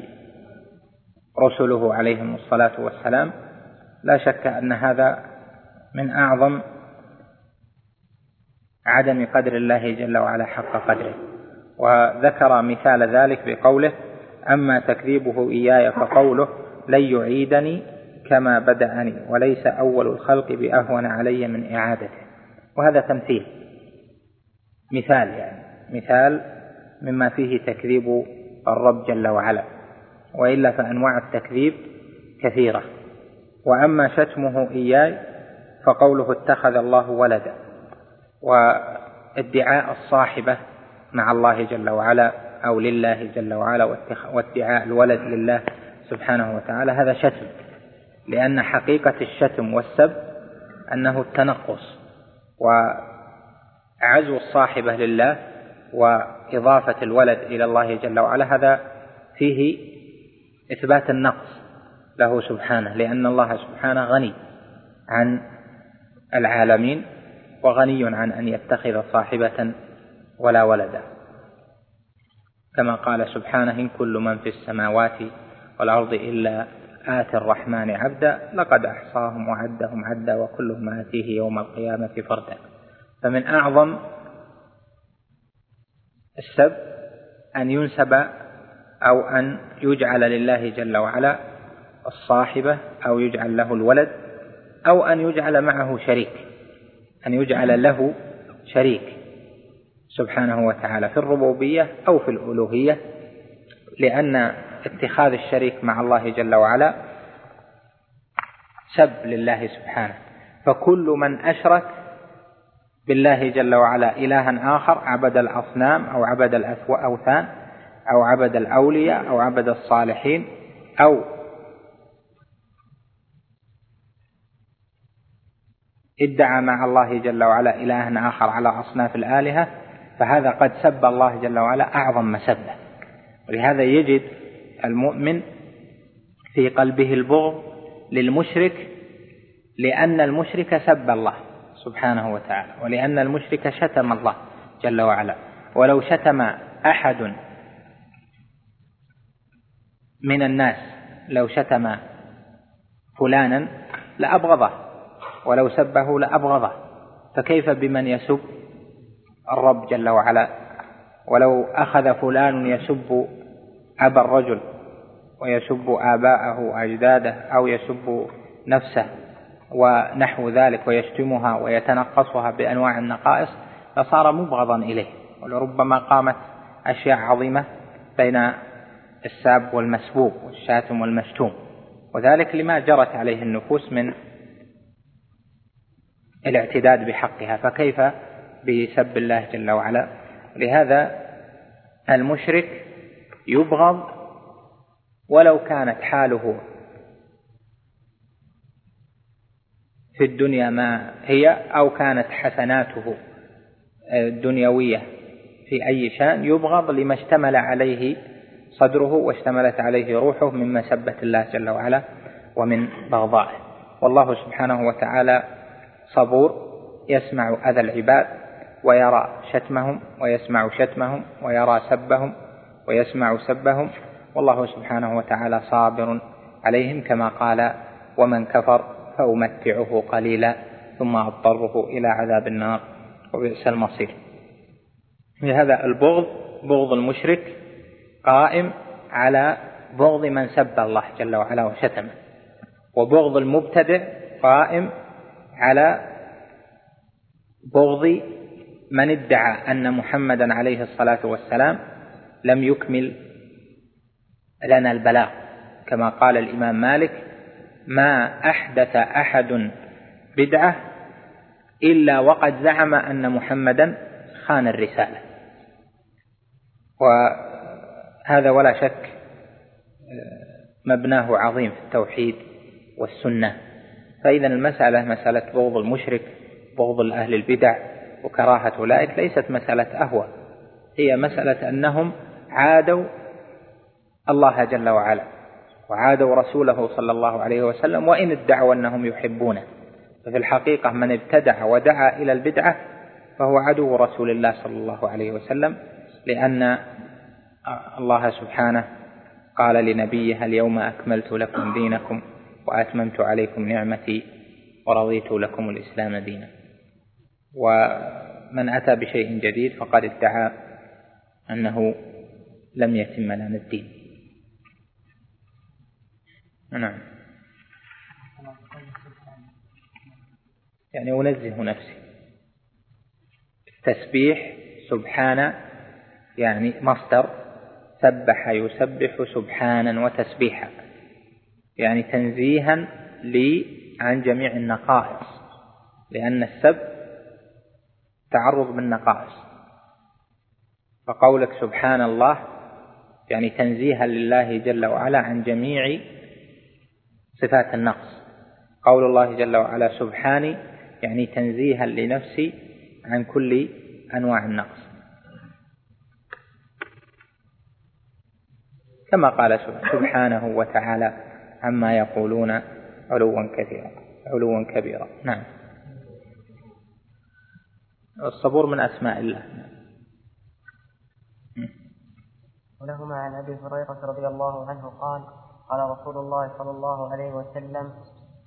رسله عليهم الصلاة والسلام. لا شك أن هذا من أعظم عدم قدر الله جل وعلا حق قدره. وذكر مثال ذلك بقوله أما تكذيبه إياي فقوله لن يعيدني كما بدأني وليس أول الخلق بأهون علي من إعادته. وهذا تمثيل. مثال يعني مثال مما فيه تكذيب الرب جل وعلا. وإلا فأنواع التكذيب كثيرة. وأما شتمه إياي فقوله اتخذ الله ولدا وادعاء الصاحبة مع الله جل وعلا أو لله جل وعلا وادعاء الولد لله سبحانه وتعالى هذا شتم. لأن حقيقة الشتم والسب أنه التنقص وعزو الصاحبة لله وإضافة الولد إلى الله جل وعلا هذا فيه إثبات النقص له سبحانه لأن الله سبحانه غني عن العالمين وغني عن أن يتخذ صاحبة ولا ولدا. كما قال سبحانه إن كل من في السماوات والأرض إلا آتي الرحمن عبدا لقد أحصاهم وعدهم عدا وكلهم آتيه يوم القيامة فردا. فمن أعظم السب أن ينسب أو أن يجعل لله جل وعلا الصاحبة أو يجعل له الولد أو أن يجعل معه شريك أن يجعل له شريك سبحانه وتعالى في الربوبية أو في الألوهية لأن اتخاذ الشريك مع الله جل وعلا سب لله سبحانه. فكل من أشرك بالله جل وعلا إلها آخر عبد الأصنام أو عبد الأوثان أو عبد الأولياء أو عبد الصالحين أو ادعى مع الله جل وعلا إلها آخر على أصناف الآلهة فهذا قد سب الله جل وعلا أعظم مسبة. ولهذا يجد المؤمن في قلبه البغض للمشرك لأن المشرك سب الله سبحانه وتعالى ولأن المشرك شتم الله جل وعلا. ولو شتم أحد من الناس. لو شتم فلانا لأبغضه ولو سبه لأبغضه. فكيف بمن يسب؟ الرب جل وعلا. ولو أخذ فلان يسب أبا الرجل ويسب آباءه وأجداده أو يسب نفسه ونحو ذلك ويشتمها ويتنقصها بأنواع النقائص فصار مبغضا إليه. ولربما قامت أشياء عظيمة بين الساب والمسبوب والشاتم والمشتوم. وذلك لما جرت عليه النفوس من الاعتداد بحقها. فكيف بسب الله جل وعلا؟ لهذا المشرك يبغض ولو كانت حاله في الدنيا ما هي أو كانت حسناته الدنيوية في أي شأن يبغض لما اشتمل عليه صدره واشتملت عليه روحه من مسبة الله جل وعلا ومن بغضائه. والله سبحانه وتعالى صبور يسمع أذى العباد ويرى شتمهم ويسمع شتمهم ويرى سبهم ويسمع سبهم. والله سبحانه وتعالى صابر عليهم كما قال ومن كفر فأمتعه قليلا ثم أضطره إلى عذاب النار. وبئس المصير. لهذا البغض بغض المشرك قائم على بغض من سب الله جل وعلا وشتمه. وبغض المبتدع قائم على بغض من ادعى أن محمدا عليه الصلاة والسلام لم يكمل لنا البلاغ. كما قال الإمام مالك ما أحدث أحد بدعة إلا وقد زعم أن محمدا خان الرسالة. وهذا ولا شك مبناه عظيم في التوحيد والسنة. فإذا المسألة مسألة بغض المشرك بغض أهل البدع وكراهة أولئك ليست مسألة أهوى هي مسألة أنهم عادوا الله جل وعلا وعادوا رسوله صلى الله عليه وسلم وإن ادعوا أنهم يحبونه. ففي الحقيقة من ابتدع ودعا إلى البدعة فهو عدو رسول الله صلى الله عليه وسلم لأن الله سبحانه قال لنبيه اليوم أكملت لكم دينكم وأتممت عليكم نعمتي ورضيت لكم الإسلام دينا? ومن أتى بشيء جديد فقد ادعى أنه لم يتم لنا الدين. نعم. يعني أنزه نفسي. التسبيح سبحان يعني مصدر سبح يسبح سبحانا وتسبيحا يعني تنزيها لي عن جميع النقائص لأن السب تعرض بالنقائص. فقولك سبحان الله يعني تنزيها لله جل وعلا عن جميع صفات النقص. قول الله جل وعلا سبحاني يعني تنزيها لنفسي عن كل أنواع النقص. كما قال سبحانه وتعالى عما يقولون علوا كثيرا علوا كبيرا. نعم. الصبور من أسماء الله. ولهما عن أبي هريرة رضي الله عنه قال قال رسول الله صلى الله عليه وسلم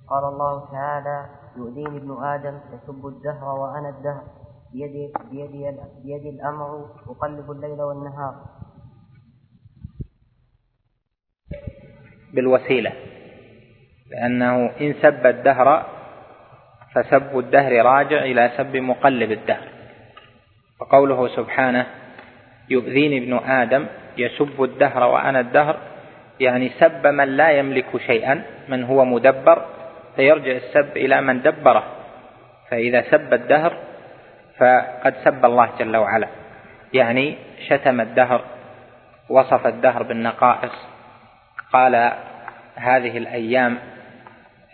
قال الله تعالى يؤذيني ابن آدم يسب الدهر وأنا الدهر. بيدي, بيدي, بيدي الأمر أقلب الليل والنهار. بالوسيلة لأنه إن سب الدهر فسب الدهر راجع إلى سب مقلب الدهر. وقوله سبحانه يؤذيني ابن آدم يسب الدهر وأنا الدهر يعني سب من لا يملك شيئا من هو مدبر فيرجع السب إلى من دبره. فإذا سب الدهر فقد سب الله جل وعلا يعني شتم الدهر وصف الدهر بالنقائص قال هذه الأيام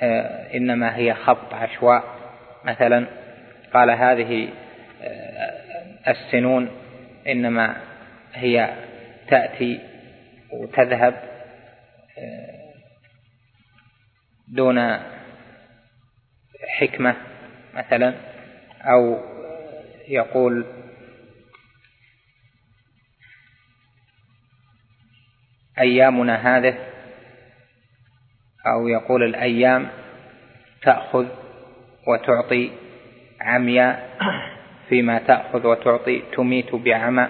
آه، إنما هي خبط عشواء. مثلا قال هذه آه، السنون إنما هي تأتي وتذهب آه، دون حكمة مثلا أو يقول أيامنا هذه أو يقول الأيام تأخذ وتعطي عمياء فيما تأخذ وتعطي تميت بعمى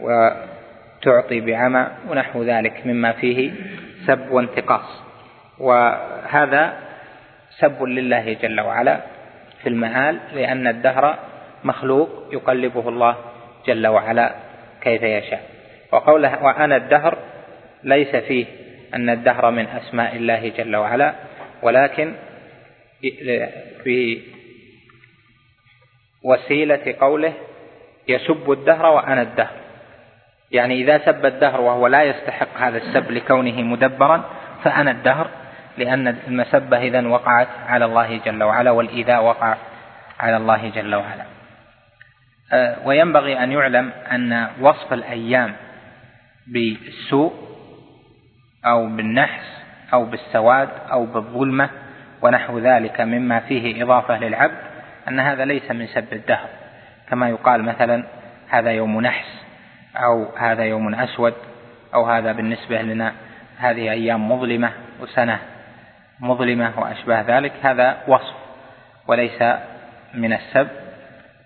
وتعطي بعمى ونحو ذلك مما فيه سب وانتقاص. وهذا سب لله جل وعلا في المآل لأن الدهر مخلوق يقلبه الله جل وعلا كيف يشاء. وقوله وأنا الدهر ليس فيه أن الدهر من أسماء الله جل وعلا ولكن في وسيلة قوله يسب الدهر وأنا الدهر. يعني إذا سب الدهر وهو لا يستحق هذا السب لكونه مدبرا فأنا الدهر لأن المسبة إذا وقعت على الله جل وعلا والإيذاء وقع على الله جل وعلا. أه، وينبغي أن يعلم أن وصف الأيام بالسوء أو بالنحس أو بالسواد أو بالظلمة ونحو ذلك مما فيه إضافة للعبد أن هذا ليس من سب الدهر. كما يقال مثلا هذا يوم نحس أو هذا يوم أسود أو هذا بالنسبة لنا هذه أيام مظلمة وسنة مظلمة وأشباه ذلك هذا وصف وليس من السب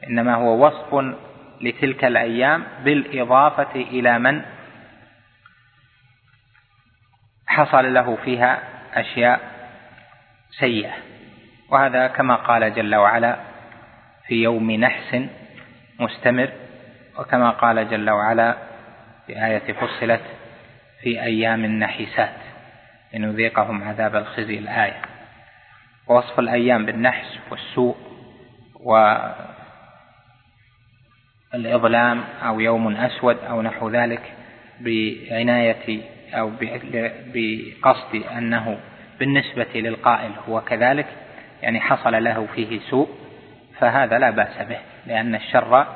إنما هو وصف لتلك الأيام بالإضافة إلى من حصل له فيها أشياء سيئة. وهذا كما قال جل وعلا في يوم نحس مستمر وكما قال جل وعلا في آية فصلت في أيام نحسات لنذيقهم عذاب الخزي الآية. ووصف الأيام بالنحس والسوء والإظلام أو يوم أسود أو نحو ذلك بعناية أو بقصد أنه بالنسبة للقائل هو كذلك يعني حصل له فيه سوء فهذا لا بأس به لأن الشر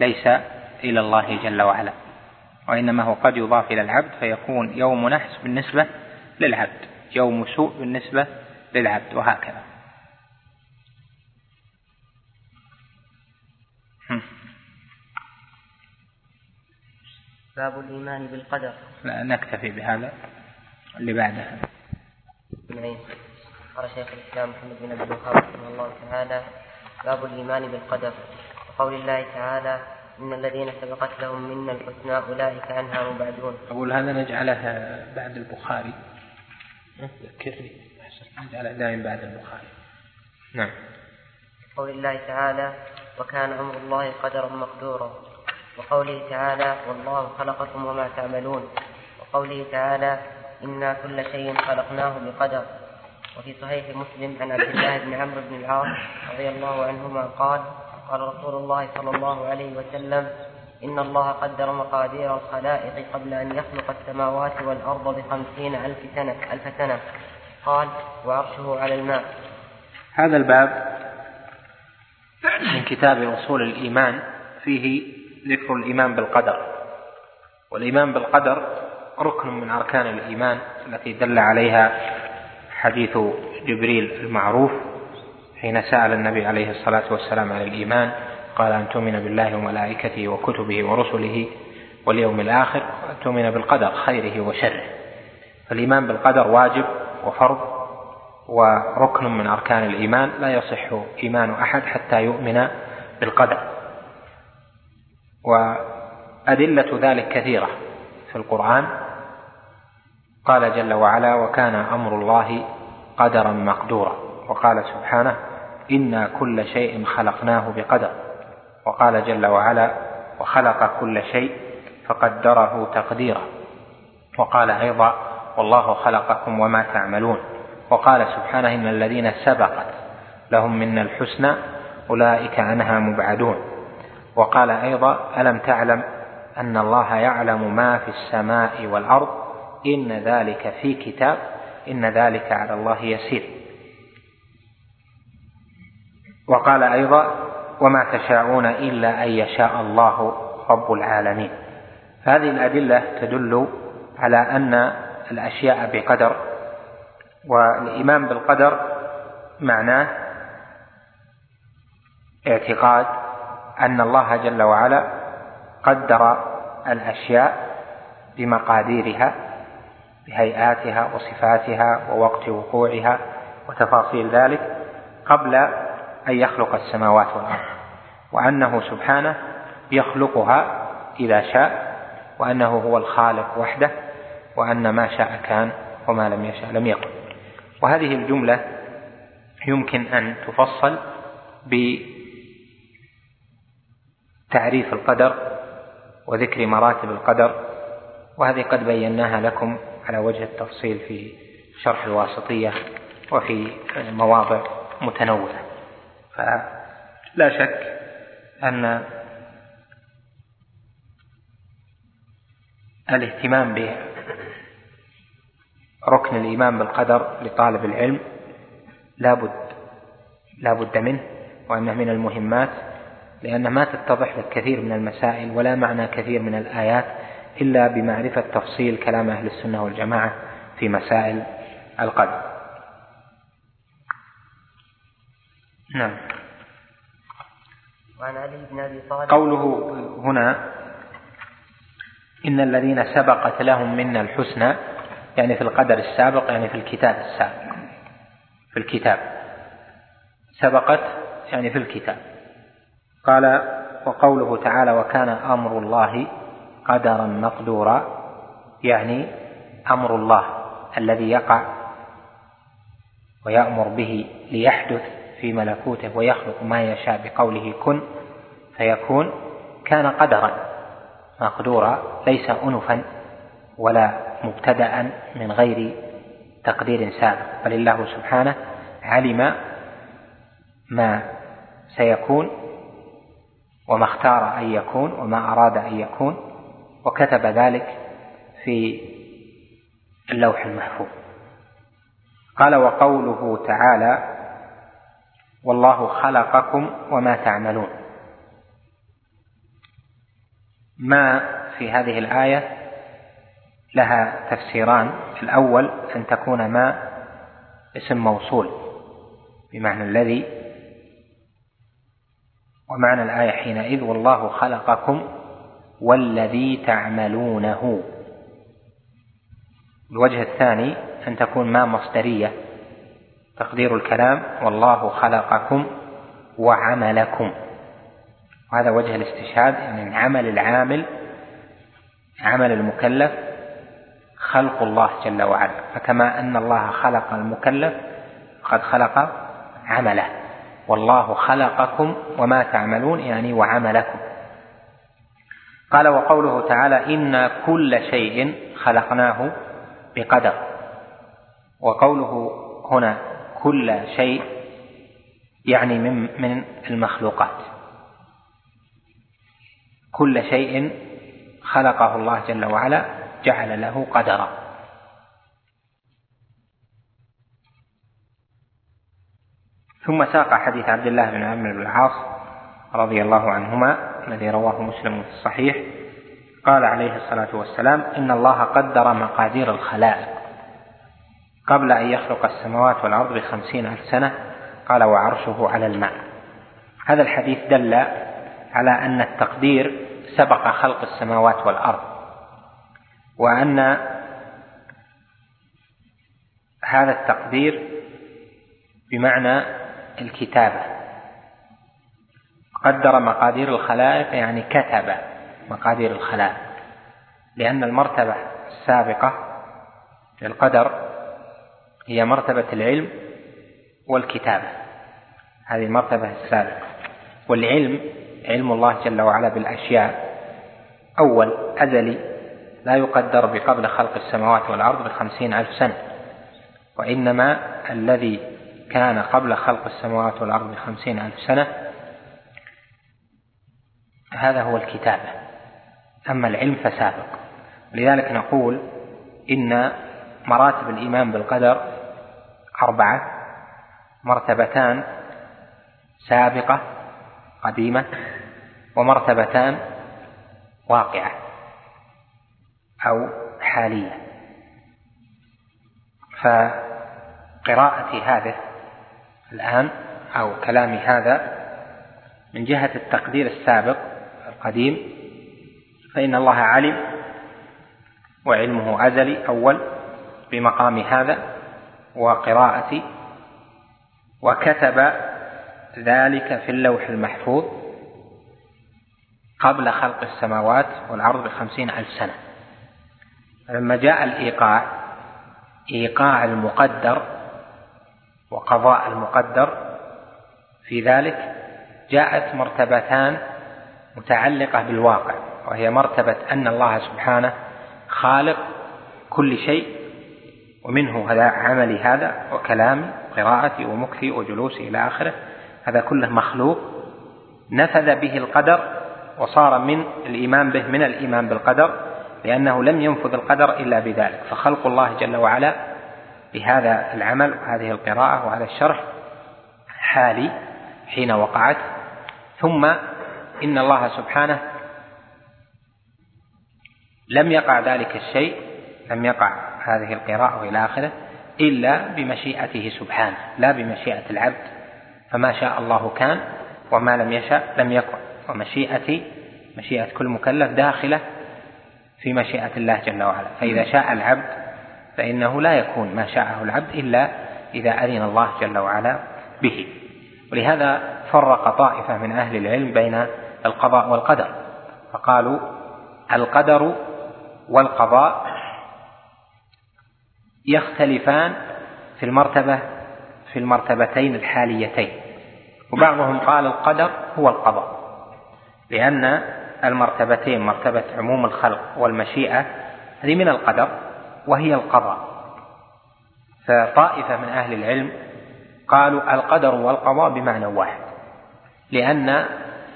ليس إلى الله جل وعلا وإنما هو قد يضاف إلى العبد فيكون يوم نحس بالنسبة للعبد يوم سوء بالنسبة للعبد وهكذا. باب الإيمان بالقدر. لا نكتفي بهذا اللي بعدها نعم قال شيخ الإسلام محمد بن عبد الوهاب رحمه الله تعالى باب الإيمان بالقدر. وقول الله تعالى إن الذين سبقت لهم منا الحسنى أولئك عنها مبعدون. أقول هذا نجعله بعد البخاري. ذكرني. نجعله دائما بعد البخاري. نعم. قول الله تعالى وكان أمر الله قدرا مقدورا. وقوله تعالى والله خلقكم وما تعملون وقوله تعالى إنا كل شيء خلقناه بقدر وفي صحيح مسلم عن عبد الله بن عمرو بن العاص رضي الله عنهما قال قال رسول الله صلى الله عليه وسلم إن الله قدر مقادير الخلائق قبل أن يخلق السماوات والأرض بخمسين ألف سنة ألف سنة. قال وعرشه على الماء. هذا الباب من كتاب أصول الإيمان فيه ذكر الإيمان بالقدر. والإيمان بالقدر ركن من أركان الإيمان التي دل عليها حديث جبريل المعروف حين سأل النبي عليه الصلاة والسلام عن الإيمان قال أن تؤمن بالله وملائكته وكتبه ورسله واليوم الآخر وأن تؤمن بالقدر خيره وشره. فالإيمان بالقدر واجب وفرض وركن من أركان الإيمان لا يصح إيمان أحد حتى يؤمن بالقدر. وأدلة ذلك كثيرة في القرآن. قال جل وعلا وكان أمر الله قدرا مقدورا وقال سبحانه إنا كل شيء خلقناه بقدر وقال جل وعلا وخلق كل شيء فقدره تقديرا وقال أيضا والله خلقكم وما تعملون وقال سبحانه إن الذين سبقت لهم منا الحسنى أولئك عنها مبعدون وقال أيضا ألم تعلم أن الله يعلم ما في السماء والأرض؟ إن ذلك في كتاب إن ذلك على الله يسير. وقال أيضا وما تشاءون إلا أن يشاء الله رب العالمين. هذه الأدلة تدل على أن الأشياء بقدر والإيمان بالقدر معناه اعتقاد أن الله جل وعلا قدر الأشياء بمقاديرها بهيئاتها وصفاتها ووقت وقوعها وتفاصيل ذلك قبل أن يخلق السماوات والأرض. وأنه سبحانه يخلقها إذا شاء وأنه هو الخالق وحده وأن ما شاء كان وما لم يشاء لم يكن. وهذه الجملة يمكن أن تفصل بتعريف القدر وذكر مراتب القدر وهذه قد بيناها لكم على وجه التفصيل في شرح الواسطية وفي مواضع متنوعة. فلا شك أن الاهتمام بركن الإيمان بالقدر لطالب العلم لا بد لا بد منه وأنه من المهمات لأن ما تتضح لك كثير من المسائل ولا معنى كثير من الآيات إلا بمعرفة تفصيل كلام أهل السنة والجماعة في مسائل القدر. نعم. وعن علي بن أبي طالب قوله هنا إن الذين سبقت لهم منا الحسنى يعني في القدر السابق يعني في الكتاب السابق في الكتاب. سبقت يعني في الكتاب. قال وقوله تعالى وكان أمر الله قدرا مقدورا يعني أمر الله الذي يقع ويأمر به ليحدث في ملكوته ويخلق ما يشاء بقوله كن فيكون كان قدرا مقدورا ليس أنفا ولا مبتدأ من غير تقدير سابق. بل الله سبحانه علم ما سيكون وما اختار أن يكون وما أراد أن يكون وكتب ذلك في اللوح المحفوظ. قال وقوله تعالى والله خلقكم وما تعملون. ما في هذه الآية؟ لها تفسيران. الأول أن تكون ما اسم موصول بمعنى الذي ومعنى الآية حينئذ والله خلقكم والذي تعملونه. الوجه الثاني أن تكون ما مصدرية. تقدير الكلام والله خلقكم وعملكم. وهذا وجه الاستشهاد يعني عمل العامل عمل المكلف خلق الله جل وعلا. فكما أن الله خلق المكلف قد خلق عمله. والله خلقكم وما تعملون يعني وعملكم. قال وقوله تعالى إنا كل شيء خلقناه بقدر. وقوله هنا كل شيء يعني من من المخلوقات. كل شيء خلقه الله جل وعلا جعل له قدرا. ثم ساق حديث عبد الله بن عمرو بن العاص رضي الله عنهما الذي رواه مسلم في الصحيح قال عليه الصلاة والسلام إن الله قدر مقادير الخلائق. قبل أن يخلق السماوات والأرض بخمسين ألف سنة قال وعرشه على الماء. هذا الحديث دل على أن التقدير سبق خلق السماوات والأرض وأن هذا التقدير بمعنى الكتابة قدر مقادير الخلائق يعني كتب مقادير الخلائق. لأن المرتبة السابقة للقدر هي مرتبة العلم والكتابة. هذه المرتبة السابقة. والعلم علم الله جل وعلا بالأشياء. أول أزلي لا يقدر بقبل خلق السماوات والأرض بخمسين ألف سنة. وإنما الذي كان قبل خلق السماوات والأرض بخمسين ألف سنة. هذا هو الكتابة أما العلم فسابق. لذلك نقول إن مراتب الإيمان بالقدر أربعة. مرتبتان سابقة قديمة. ومرتبتان واقعة أو حالية. فقراءة هذه الآن أو كلام هذا من جهة التقدير السابق القديم فإن الله علم وعلمه أزلي أول بمقام هذا وقراءة وكتب ذلك في اللوح المحفوظ قبل خلق السماوات والأرض بخمسين ألف سنة. لما جاء الإيقاع إيقاع المقدر وقضاء المقدر. في ذلك جاءت مرتبتان متعلقة بالواقع وهي مرتبة أن الله سبحانه خالق كل شيء ومنه هذا عملي هذا وكلامي وقراءتي ومكثي وجلوسي إلى آخره. هذا كله مخلوق. نفذ به القدر وصار من الإيمان به من الإيمان بالقدر لأنه لم ينفذ القدر إلا بذلك. فخلق الله جل وعلا بهذا العمل وهذه القراءة وهذا الشرح حالي حين وقعت. ثم إن الله سبحانه لم يقع ذلك الشيء لم يقع هذه القراءة إلى آخره إلا بمشيئته سبحانه لا بمشيئة العبد. فما شاء الله كان وما لم يشاء لم يكن. ومشيئتي مشيئة كل مكلف داخلة في مشيئة الله جل وعلا. فإذا شاء العبد فإنه لا يكون ما شاءه العبد إلا إذا أذن الله جل وعلا به. ولهذا فرق طائفة من أهل العلم بين القضاء والقدر. فقالوا القدر والقضاء يختلفان في المرتبة في المرتبتين الحاليتين. وبعضهم قال القدر هو القضاء لأن المرتبتين مرتبة عموم الخلق والمشيئة هذه من القدر. وهي القضاء. فطائفة من أهل العلم قالوا القدر والقضاء بمعنى واحد لأن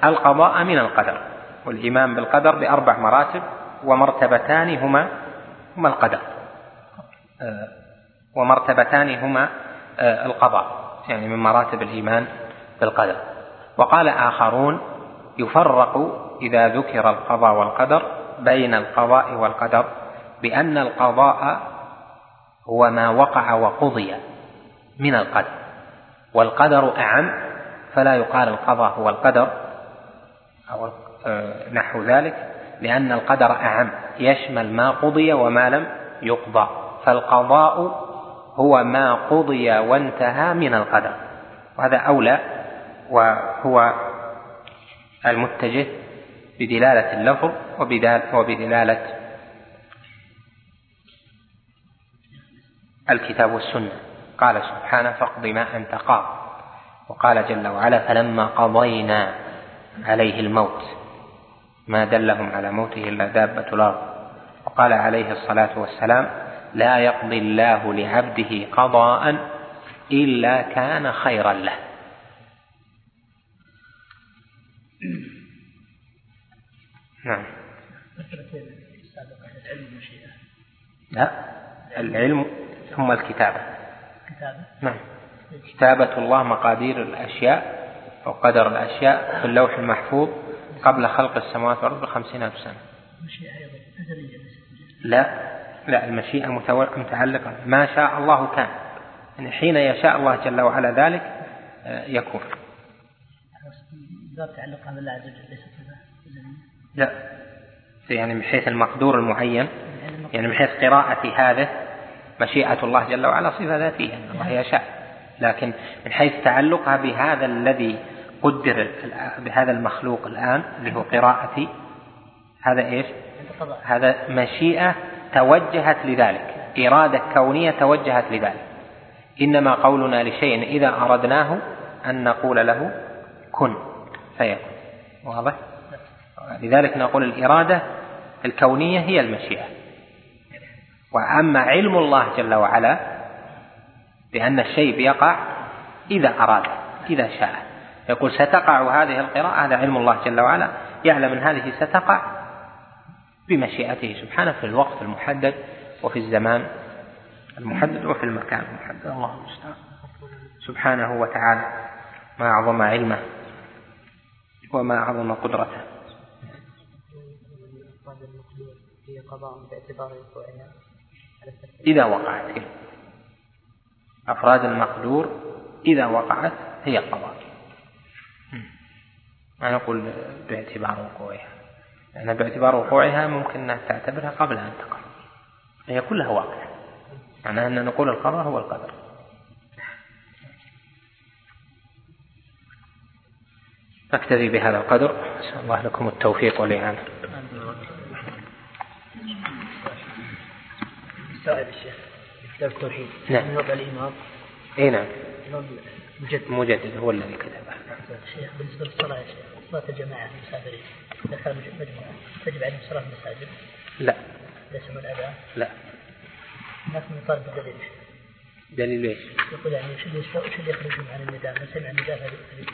القضاء من القدر والإيمان بالقدر بأربع مراتب ومرتبتان هما هما القدر آه، ومرتبتان هما آه، القضاء يعني من مراتب الإيمان بالقدر. وقال آخرون يفرق إذا ذكر القضاء والقدر بين القضاء والقدر. بأن القضاء هو ما وقع وقضي من القدر والقدر أعم فلا يقال القضاء هو القدر أو آه، نحو ذلك لأن القدر أعم يشمل ما قضي وما لم يقضى فالقضاء هو ما قضي وانتهى من القدر. وهذا أولى وهو المتجه بدلالة اللفظ وبدلالة الكتاب والسنة. قال سبحانه فاقض ما أنت قاض. وقال جل وعلا فلما قضينا عليه الموت ما دلهم على موته إلا دابة الأرض. وقال عليه الصلاة والسلام لا يقضي الله لعبده قضاء إلا كان خيرا له. نعم. لا العلم ثم الكتابة. كتابة نعم. كتابة الله مقادير الأشياء أو قدر الأشياء في اللوح المحفوظ قبل خلق السماوات والأرض بخمسين ألف سنة. لا. لا المشيئة متعلقة. ما شاء الله كان. يعني حين يشاء الله جل وعلا ذلك آه، يكون. تعلقها بالله عز وجل ليس لا. يعني من حيث المقدور المعين يعني من حيث قراءة هذا مشيئة الله جل وعلا صفة ذاتية أن الله يشاء. لكن من حيث تعلقها بهذا الذي قدر بهذا المخلوق الآن اللي هو قراءتي هذا إيش؟ هذا مشيئة توجهت لذلك إرادة كونية توجهت لذلك. إنما قولنا لشيء إذا أردناه أن نقول له كن فيكون. واضح؟ لذلك نقول الإرادة الكونية هي المشيئة. وأما علم الله جل وعلا بأن الشيء بيقع إذا أراد إذا شاء. يقول ستقع هذه القراءة هذا علم الله جل وعلا يعلم أن هذه ستقع بمشيئته سبحانه في الوقت المحدد وفي الزمان المحدد وفي المكان المحدد. الله المستعان. سبحانه وتعالى ما أعظم علمه وما أعظم قدرته. إذا وقعت. أفراد المقدور إذا وقعت هي قضاء. ما نقول باعتبار وقوعها. لأن باعتبار وقوعها ممكن أن تعتبرها قبل أن تقع. هي كلها واقعة. معناها أن نقول القضاء هو القدر. نكتفي بهذا القدر. نسأل الله لكم التوفيق والإعانة الشيخ كتاب التوحيد. نعم. وضع الإمام؟ اي نعم. مجدد. مجدد هو الذي كتبه. شيخ بالنسبة للصلاة يا شيخ صلاة الجماعة المسافرين إذا كان مجموعة تجب عليهم صلاة المساجد؟ لا. ليس من الأذان لا. من يطالب بالدليل دليل إيش؟ يقول يعني وش اللي يخرجهم عن النداء؟ من سمع النداء فلي-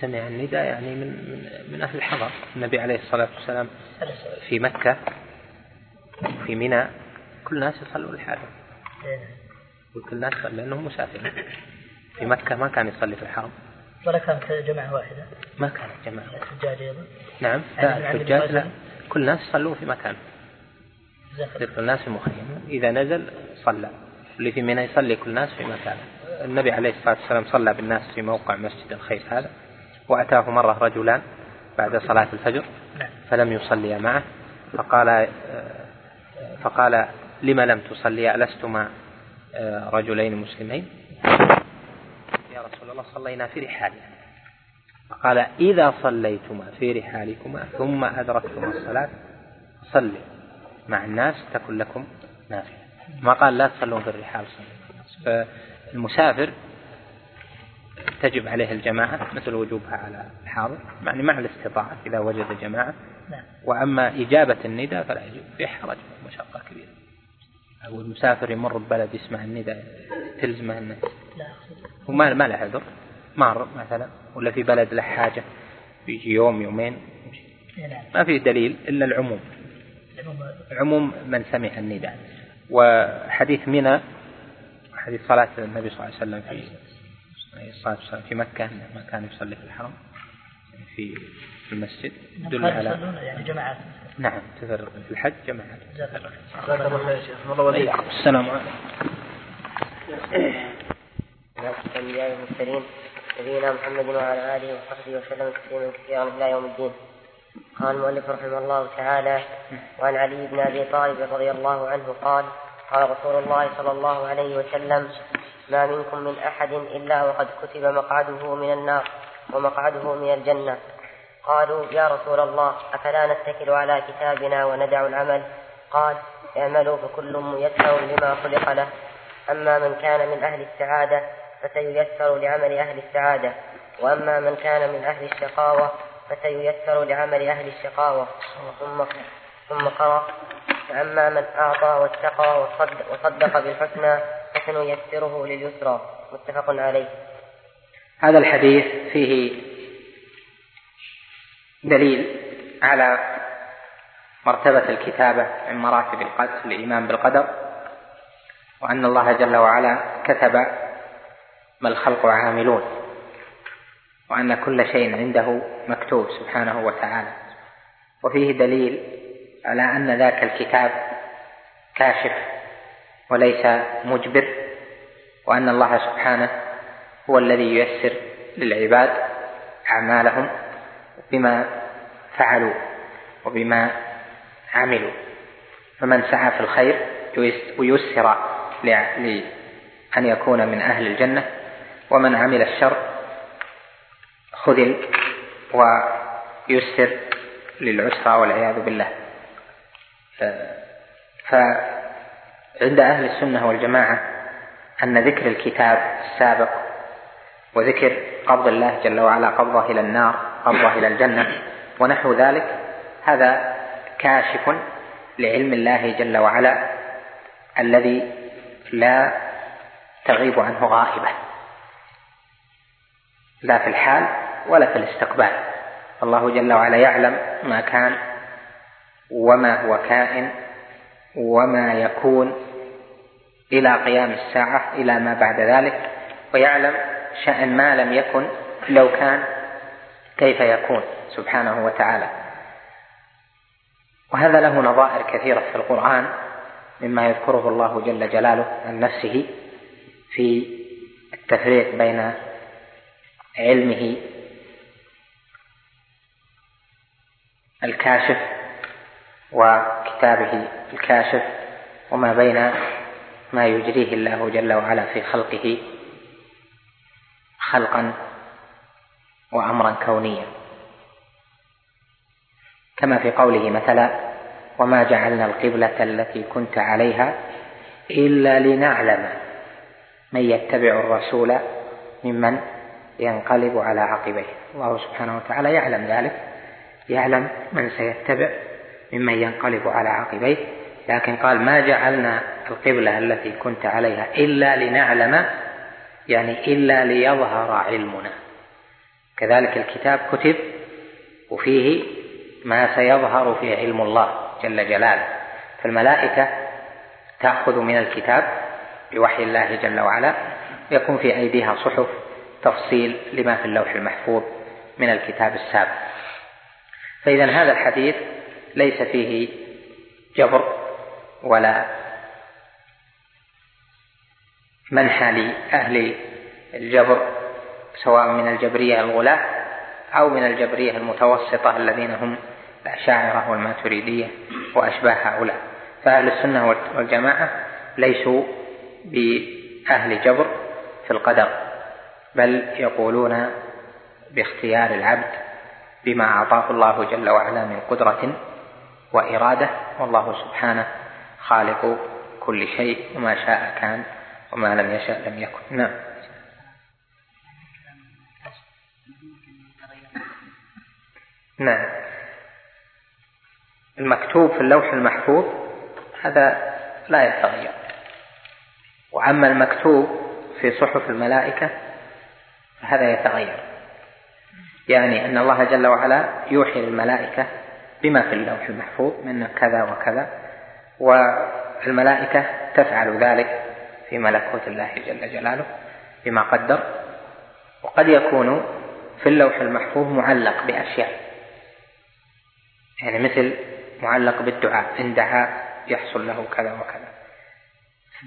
سمع النداء يعني من من من أهل الحضر. النبي عليه الصلاة والسلام. في مكة. في منى كل الناس يصلوا لحالهم إيه نعم. وكل الناس لأنهم مسافرين. في مكة ما كان يصلي في الحرم. ولا كانت جماعة واحدة. ما كانت جماعة. الحجاج أيضا. نعم لا الحجاج لا. كل الناس يصلون في مكان. يصير الناس في مخيم. إذا نزل صلى. اللي في منى يصلي كل الناس في مكانه النبي عليه الصلاة والسلام صلى بالناس في موقع مسجد الخيف هذا. وأتاه مرة رجلان بعد صلاة الفجر. نعم. فلم يصليا معه. فقال فقال لم لم تصليا ألستما رجلين مسلمين؟ يا رسول الله صلينا في رحالنا. فقال إذا صليتما في رحالكما ثم أدركتما الصلاة صلي. مع الناس تكن لكم نافلة. ما قال لا تصلون في الرحال صلوا فالمسافر تجب عليه الجماعة مثل وجوبها على الحاضر. يعني مع الاستطاعة إذا وجد جماعة نعم. وأما إجابة النداء فلا يجب في حرج ومشقة كبيرة. أو المسافر يمر ببلد يسمع النداء تلزمه أنه لا وما ما له عذر. مار مثلا ولا في بلد له حاجة بيجي يوم يومين يمشي. نعم. ما في دليل إلا العموم. عموم من سمع النداء. وحديث منى حديث صلاة النبي صلى الله عليه وسلم في عليه الصلاة والسلام. في مكة ما كان يصلي في الحرم في في المسجد يدل كانوا على يصلون يعني جماعات. نعم تفرق في الحج جماعات. جزاك الله خير. يا شيخ. الله وليك عليكم السلام. عليكم نبينا محمد وعلى آله وصحبه وسلم تسليما كثيرا إلى يوم الدين. قال المؤلف رحمه الله تعالى وعن علي بن أبي طالب رضي الله عنه قال قال رسول الله صلى الله عليه وسلم ما منكم من أحد إلا وقد كتب مقعده من النار ومقعده من الجنة قالوا يا رسول الله أفلا نتكل على كتابنا وندع العمل? قال اعملوا فكل ميسر لما خلق له. أما من كان من أهل السعادة فسييسر لعمل أهل السعادة. وأما من كان من أهل الشقاوة فسييسر لعمل أهل الشقاوة. ثم ثم قرأ فأما من أعطى واتقى وصدق, وصدق بالحسنى فسنيسره لليسرى. متفق عليه. هذا الحديث فيه دليل على مرتبة الكتابة من مراتب الإيمان بالقدر وأن الله جل وعلا كتب ما الخلق عاملون وأن كل شيء عنده مكتوب سبحانه وتعالى. وفيه دليل على أن ذاك الكتاب كاشف وليس مجبر وأن الله سبحانه هو الذي ييسر للعباد أعمالهم. بما فعلوا وبما عملوا. فمن سعى في الخير ويسر لأن يكون من أهل الجنة ومن عمل الشر خذل ويسر للعسرى والعياذ بالله. فعند أهل السنة والجماعة أن ذكر الكتاب السابق وذكر قبض الله جل وعلا قبضه إلى النار قبضه إلى الجنة ونحو ذلك. هذا كاشف لعلم الله جل وعلا الذي لا تغيب عنه غائبة لا في الحال ولا في الاستقبال. الله جل وعلا يعلم ما كان وما هو كائن وما يكون إلى قيام الساعة إلى ما بعد ذلك ويعلم شأن ما لم يكن لو كان كيف يكون سبحانه وتعالى. وهذا له نظائر كثيرة في القرآن مما يذكره الله جل جلاله عن نفسه في التفريق بين علمه الكاشف وكتابه الكاشف وما بين ما يجريه الله جل وعلا في خلقه خلقا وأمرا كونيا. كما في قوله مثلا وما جعلنا القبلة التي كنت عليها إلا لنعلم من يتبع الرسول ممن ينقلب على عقبيه. الله سبحانه وتعالى يعلم ذلك. يعلم من سيتبع ممن ينقلب على عقبيه. لكن قال ما جعلنا القبلة التي كنت عليها إلا لنعلم يعني إلا ليظهر علمنا. كذلك الكتاب كتب وفيه ما سيظهر فيه علم الله جل جلاله. فالملائكة تأخذ من الكتاب بوحي الله جل وعلا يكون في أيديها صحف تفصيل لما في اللوح المحفوظ من الكتاب السابق. فإذا هذا الحديث ليس فيه جبر ولا منحى لأهل الجبر سواء من الجبرية الغلاة أو من الجبرية المتوسطة الذين هم الأشاعرة والماتريدية وأشباه هؤلاء. فأهل السنة والجماعة ليسوا بأهل جبر في القدر بل يقولون باختيار العبد بما أعطاه الله جل وعلا من قدرة وإرادة. والله سبحانه خالق كل شيء وما شاء كان وما لم يشاء لم يكن. نعم. نعم. المكتوب في اللوح المحفوظ هذا لا يتغير. وأما المكتوب في صحف الملائكة فهذا يتغير. يعني أن الله جل وعلا يوحي للملائكة بما في اللوح المحفوظ من كذا وكذا والملائكة تفعل ذلك في ملكوت الله جل جلاله بما قدر. وقد يكون في اللوح المحفوظ معلق بأشياء. يعني مثل معلق بالدعاء إن دعا يحصل له كذا وكذا.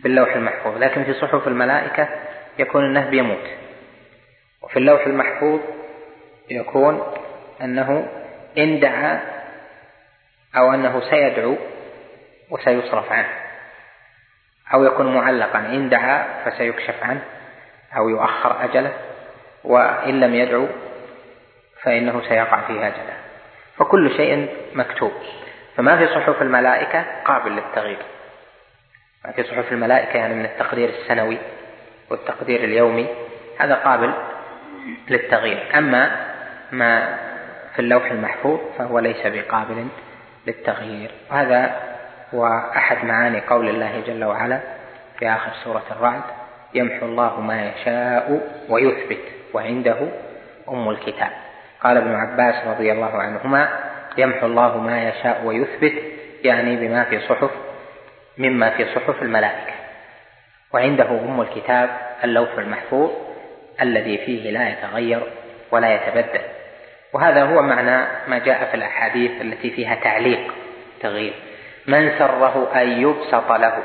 باللوح المحفوظ. لكن في صحف الملائكة يكون أنه بيموت وفي اللوح المحفوظ يكون أنه إن دعا أو أنه سيدعو وسيصرف عنه. أو يكون معلقا إن دعا فسيكشف عنه أو يؤخر أجله وإن لم يدعو فإنه سيقع في أجله. فكل شيء مكتوب. فما في صحف الملائكة قابل للتغيير. ما في صحف الملائكة يعني من التقدير السنوي والتقدير اليومي هذا قابل للتغيير. أما ما في اللوح المحفوظ فهو ليس بقابل للتغيير. وهذا هو أحد معاني قول الله جل وعلا في آخر سورة الرعد يمحو الله ما يشاء ويثبت وعنده أم الكتاب. قال ابن عباس رضي الله عنهما يمحو الله ما يشاء ويثبت يعني بما في صحف مما في صحف الملائكة. وعنده أم الكتاب اللوح المحفوظ الذي فيه لا يتغير ولا يتبدل. وهذا هو معنى ما جاء في الأحاديث التي فيها تعليق تغيير. من سره أن يبسط له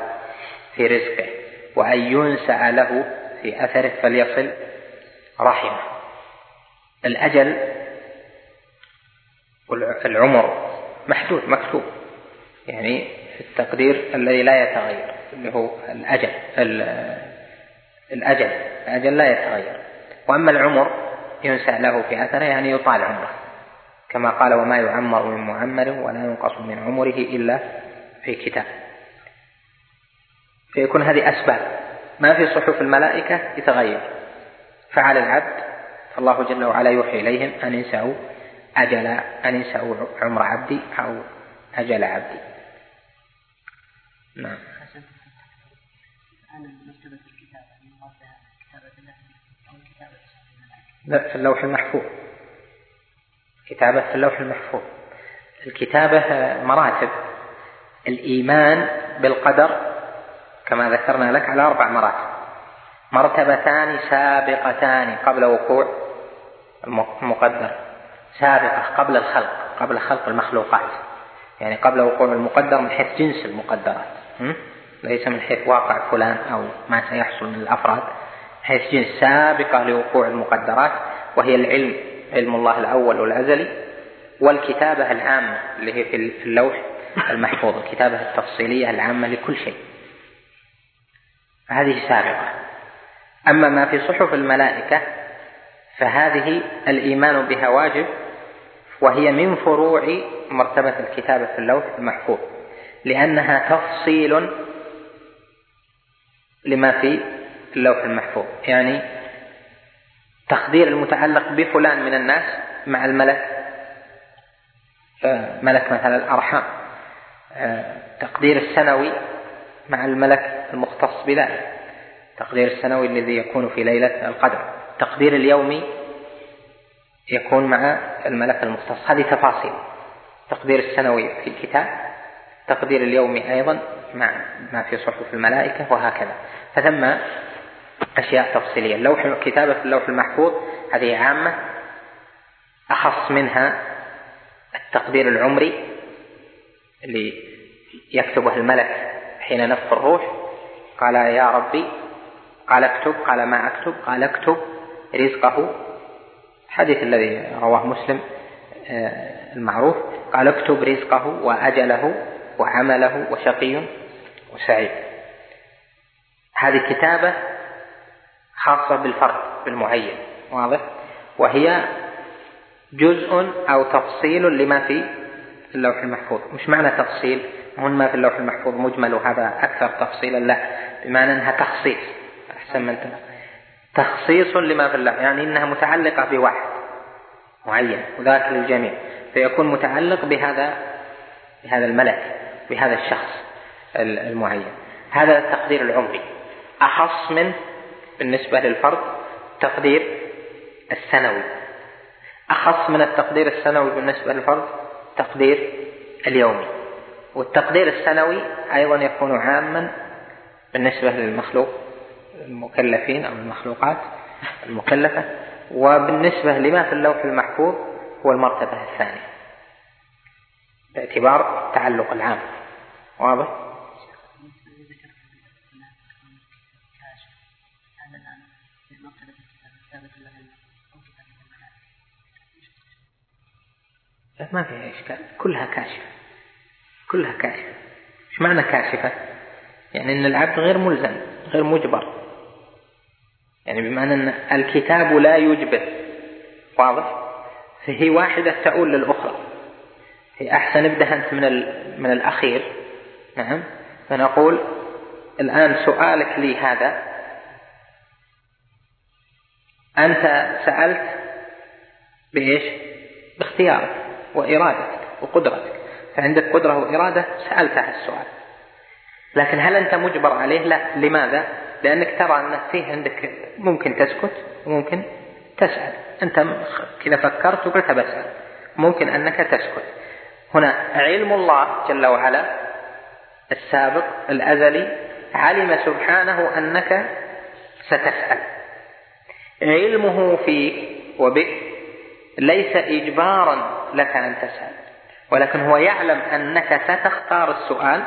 في رزقه وأن ينسأ له في أثره فليصل رحمه. الأجل والعمر محدود مكتوب. يعني في التقدير الذي لا يتغير اللي هو الأجل الأجل الأجل لا يتغير. وأما العمر ينسى له في أثره يعني يطال عمره. كما قال وما يعمر من معمر ولا ينقص من عمره إلا في كتاب. فيكون هذه أسباب. ما في صحف الملائكة يتغير. فعل العبد فالله جل وعلا يوحي إليهم أن ينسوا أجل أن ينسوا عمر عبدي أو أجل عبدي. نعم. لا في اللوح المحفوظ. كتابة في اللوح المحفوظ. الكتابة مراتب. الإيمان بالقدر كما ذكرنا لك على أربع مراتب. مرتبتان سابقتان قبل وقوع المقدر. سابقة قبل الخلق قبل خلق المخلوقات. يعني قبل وقوع المقدر من حيث جنس المقدرات. ليس من حيث واقع فلان أو ما سيحصل من الأفراد. حيث جنس سابقة لوقوع المقدرات وهي العلم علم الله الأول والأزلي والكتابة العامة اللي هي في اللوح المحفوظ الكتابة التفصيلية العامة لكل شيء. هذه سابقة. أما ما في صحف الملائكة فهذه الإيمان بها واجب وهي من فروع مرتبة الكتابة في اللوح المحفوظ لأنها تفصيل لما في اللوح المحفوظ. يعني تقدير المتعلق بفلان من الناس مع الملك آه، ملك مثلا الأرحام آه، تقدير السنوي مع الملك المختص بذلك تقدير السنوي الذي يكون في ليلة القدر. تقدير اليومي يكون مع الملك المختص. هذه تفاصيل. تقدير السنوي في الكتاب تقدير اليومي أيضا مع ما في صحف الملائكة وهكذا. فثم أشياء تفصيلية. اللوح الكتابة في اللوح المحفوظ هذه عامة. أخص منها التقدير العمري اللي يكتبه الملك حين نفخ الروح. قال يا ربي قال اكتب قال ما أكتب قال اكتب. رزقه. الحديث الذي رواه مسلم آه، المعروف قال اكتب رزقه وأجله وعمله وشقي وسعيد. هذه كتابة خاصة بالفرد بالمعين واضح؟ وهي جزء أو تفصيل لما في اللوح المحفوظ. مش معنى تفصيل هون ما في اللوح المحفوظ مجمل وهذا أكثر تفصيلا لا. بمعنى أنها تخصيص أحسن من تخصيص لما في اللوح يعني إنها متعلقة بواحد معين وذاك للجميع. فيكون متعلق بهذا بهذا الملك بهذا الشخص المعين. هذا التقدير العمري. أخص من بالنسبة للفرد تقدير السنوي. أخص من التقدير السنوي بالنسبة للفرد تقدير اليومي. والتقدير السنوي أيضا يكون عاما بالنسبة للمخلوق. المكلفين أو المخلوقات المكلفة. وبالنسبة لما في اللوح المحفوظ هو المرتبة الثانية. باعتبار التعلق العام. واضح؟ ما فيها إشكال. كلها كاشفة. كلها كاشفة. إيش معنى كاشفة؟ يعني أن العبد غير ملزم غير مجبر. يعني بمعنى أن الكتاب لا يجبر واضح؟ فهي واحدة تؤول للأخرى هي أحسن ابدأ أنت من من الأخير نعم فنقول الآن سؤالك لي هذا أنت سألت بإيش؟ باختيارك وإرادتك وقدرتك فعندك قدرة وإرادة سألت هذا السؤال لكن هل أنت مجبر عليه؟ لا لماذا؟ لأنك ترى أن فيه عندك ممكن تسكت وممكن تسأل. أنت كذا فكرت وقلت بسأل ممكن أنك تسكت. هنا علم الله جل وعلا السابق الأزلي علم سبحانه أنك ستسأل. علمه فيك وبك ليس إجبارا لك أن تسأل. ولكن هو يعلم أنك ستختار السؤال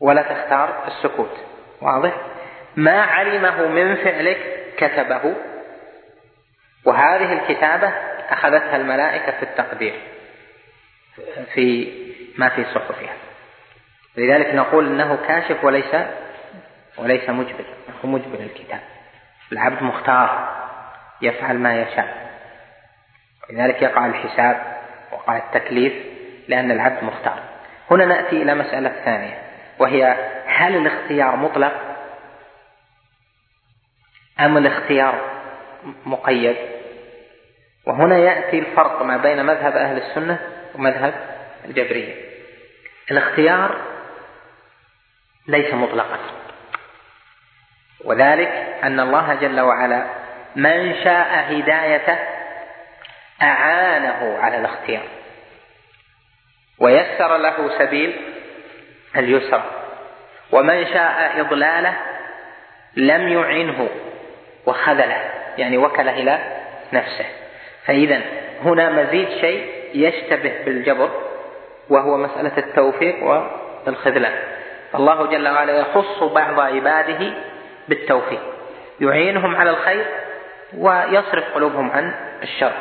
ولا تختار السكوت. واضح؟ ما علمه من فعلك كتبه. وهذه الكتابة أخذتها الملائكة في التقدير في ما في صحفها. لذلك نقول إنه كاشف وليس وليس مجبر. هو مجبر الكتاب. العبد مختار يفعل ما يشاء. لذلك يقع الحساب وقع التكليف لأن العبد مختار. هنا نأتي إلى مسألة ثانية وهي هل الاختيار مطلق أم الاختيار مقيد؟ وهنا يأتي الفرق ما بين مذهب أهل السنة ومذهب الجبرية. الاختيار ليس مطلقا. وذلك أن الله جل وعلا من شاء هدايته أعانه على الاختيار. ويسر له سبيل اليسر. ومن شاء إضلاله لم يعنه وخذله يعني وكله إلى نفسه. فإذا هنا مزيد شيء يشتبه بالجبر وهو مسألة التوفيق والخذلان. الله جل وعلا يخص بعض عباده بالتوفيق. يعينهم على الخير ويصرف قلوبهم عن الشر.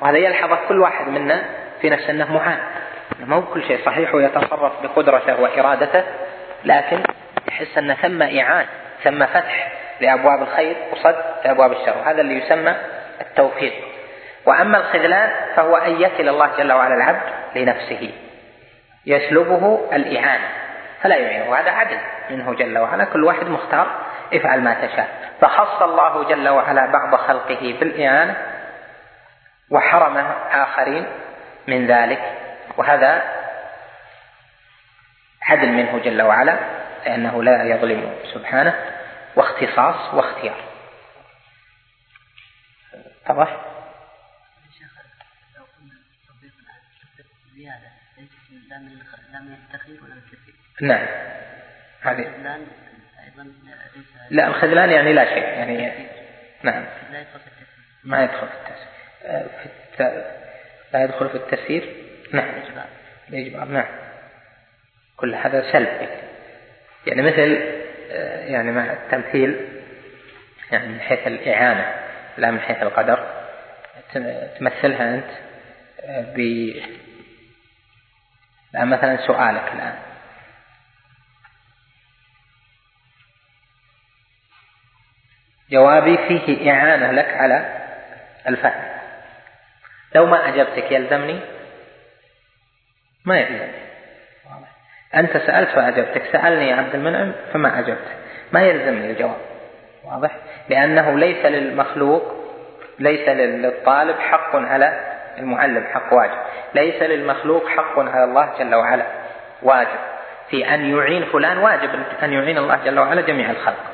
وهذا يلحظه كل واحد منا في نفسه انه معان ما هو كل شيء صحيح ويتصرف بقدرته وإرادته. لكن يحس أن ثم اعان ثم فتح لأبواب الخير وصد لأبواب الشر وهذا اللي يسمى التوفيق. وأما الخذلان فهو أن يكل الله جل وعلا العبد لنفسه يسلبه الاعانه فلا يعينه وهذا عدل منه جل وعلا كل واحد مختار افعل ما تشاء. فخص الله جل وعلا بعض خلقه بالإعانة وحرم آخرين من ذلك وهذا عدل منه جل وعلا لأنه لا يظلم سبحانه واختصاص واختيار. التكفير نعم. هذه لا الخذلان يعني لا شيء يعني نعم. ما يدخل في التسيير آه،. لا يدخل في التسيير نعم. الإجبار نعم. كل هذا سلب. يعني مثل آه، يعني مع التمثيل يعني من حيث الإعانة لا من حيث القدر. تمثلها أنت آه، ب الآن مثلا سؤالك الآن. جوابي فيه إعانة لك على الفهم. لو ما أجبتك يلزمني؟ ما يلزمني. أنت سألت فأجبتك سألني يا عبد المنعم فما أجبتك. ما يلزمني الجواب. واضح؟ لأنه ليس للمخلوق ليس للطالب حق على المعلم حق واجب. ليس للمخلوق حق على الله جل وعلا واجب. في أن يعين فلان واجب أن يعين الله جل وعلا جميع الخلق.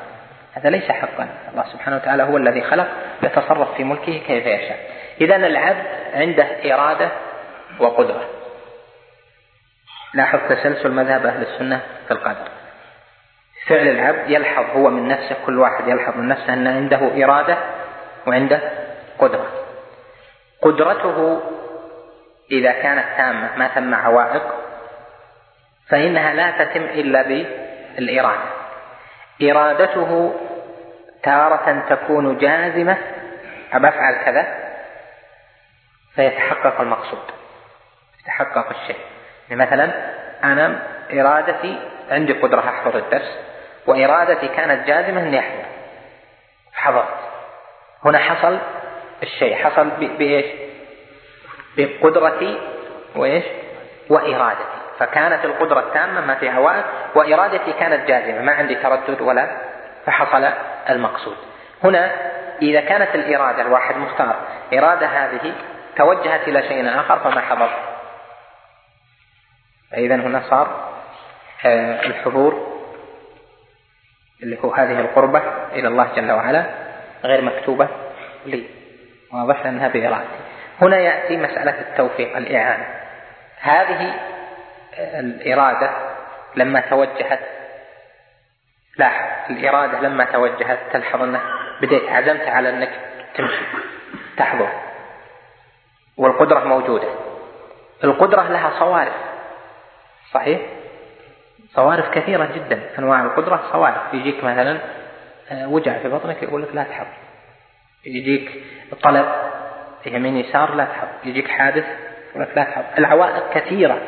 هذا ليس حقا. الله سبحانه وتعالى هو الذي خلق يتصرف في ملكه كيف يشاء. إذا العبد عنده إرادة وقدرة. لاحظ تسلسل مذهب أهل السنة في القدر. فعل العبد يلحظ هو من نفسه كل واحد يلحظ من نفسه أن عنده إرادة وعنده قدرة. قدرته إذا كانت تامة ما ثم عوائق فإنها لا تتم إلا بالإرادة. إرادته تارة تكون جازمة أبى أفعل كذا؟ فيتحقق المقصود يتحقق الشيء. يعني مثلا أنا إرادتي عندي قدرة أحضر الدرس وإرادتي كانت جازمة أني أحضر حضرت هنا حصل الشيء حصل بإيش؟ بقدرتي وإيش؟ وإرادتي. فكانت القدرة التامة ما في عوائق وإرادتي كانت جازمة ما عندي تردد ولا فحصل المقصود. هنا إذا كانت الإرادة الواحد مختار إرادة هذه توجهت إلى شيء آخر فما حضر فإذا هنا صار آه، الحضور اللي هو هذه القربة إلى الله جل وعلا غير مكتوبة لي. واضح أنها بإرادتي هنا يأتي مسألة التوفيق الإعانة. هذه الإرادة لما توجهت. لاحظ الإرادة لما توجهت تلحظ أنك بديت عزمت على أنك تمشي تحضر. والقدرة موجودة. القدرة لها صوارف. صحيح؟ صوارف كثيرة جدا أنواع القدرة صوارف. يجيك مثلا آه، وجع في بطنك يقول لك لا تحضر يجيك طلب يمين يسار لا تحضر يجيك حادث يقول لك لا تحضر العوائق كثيرة.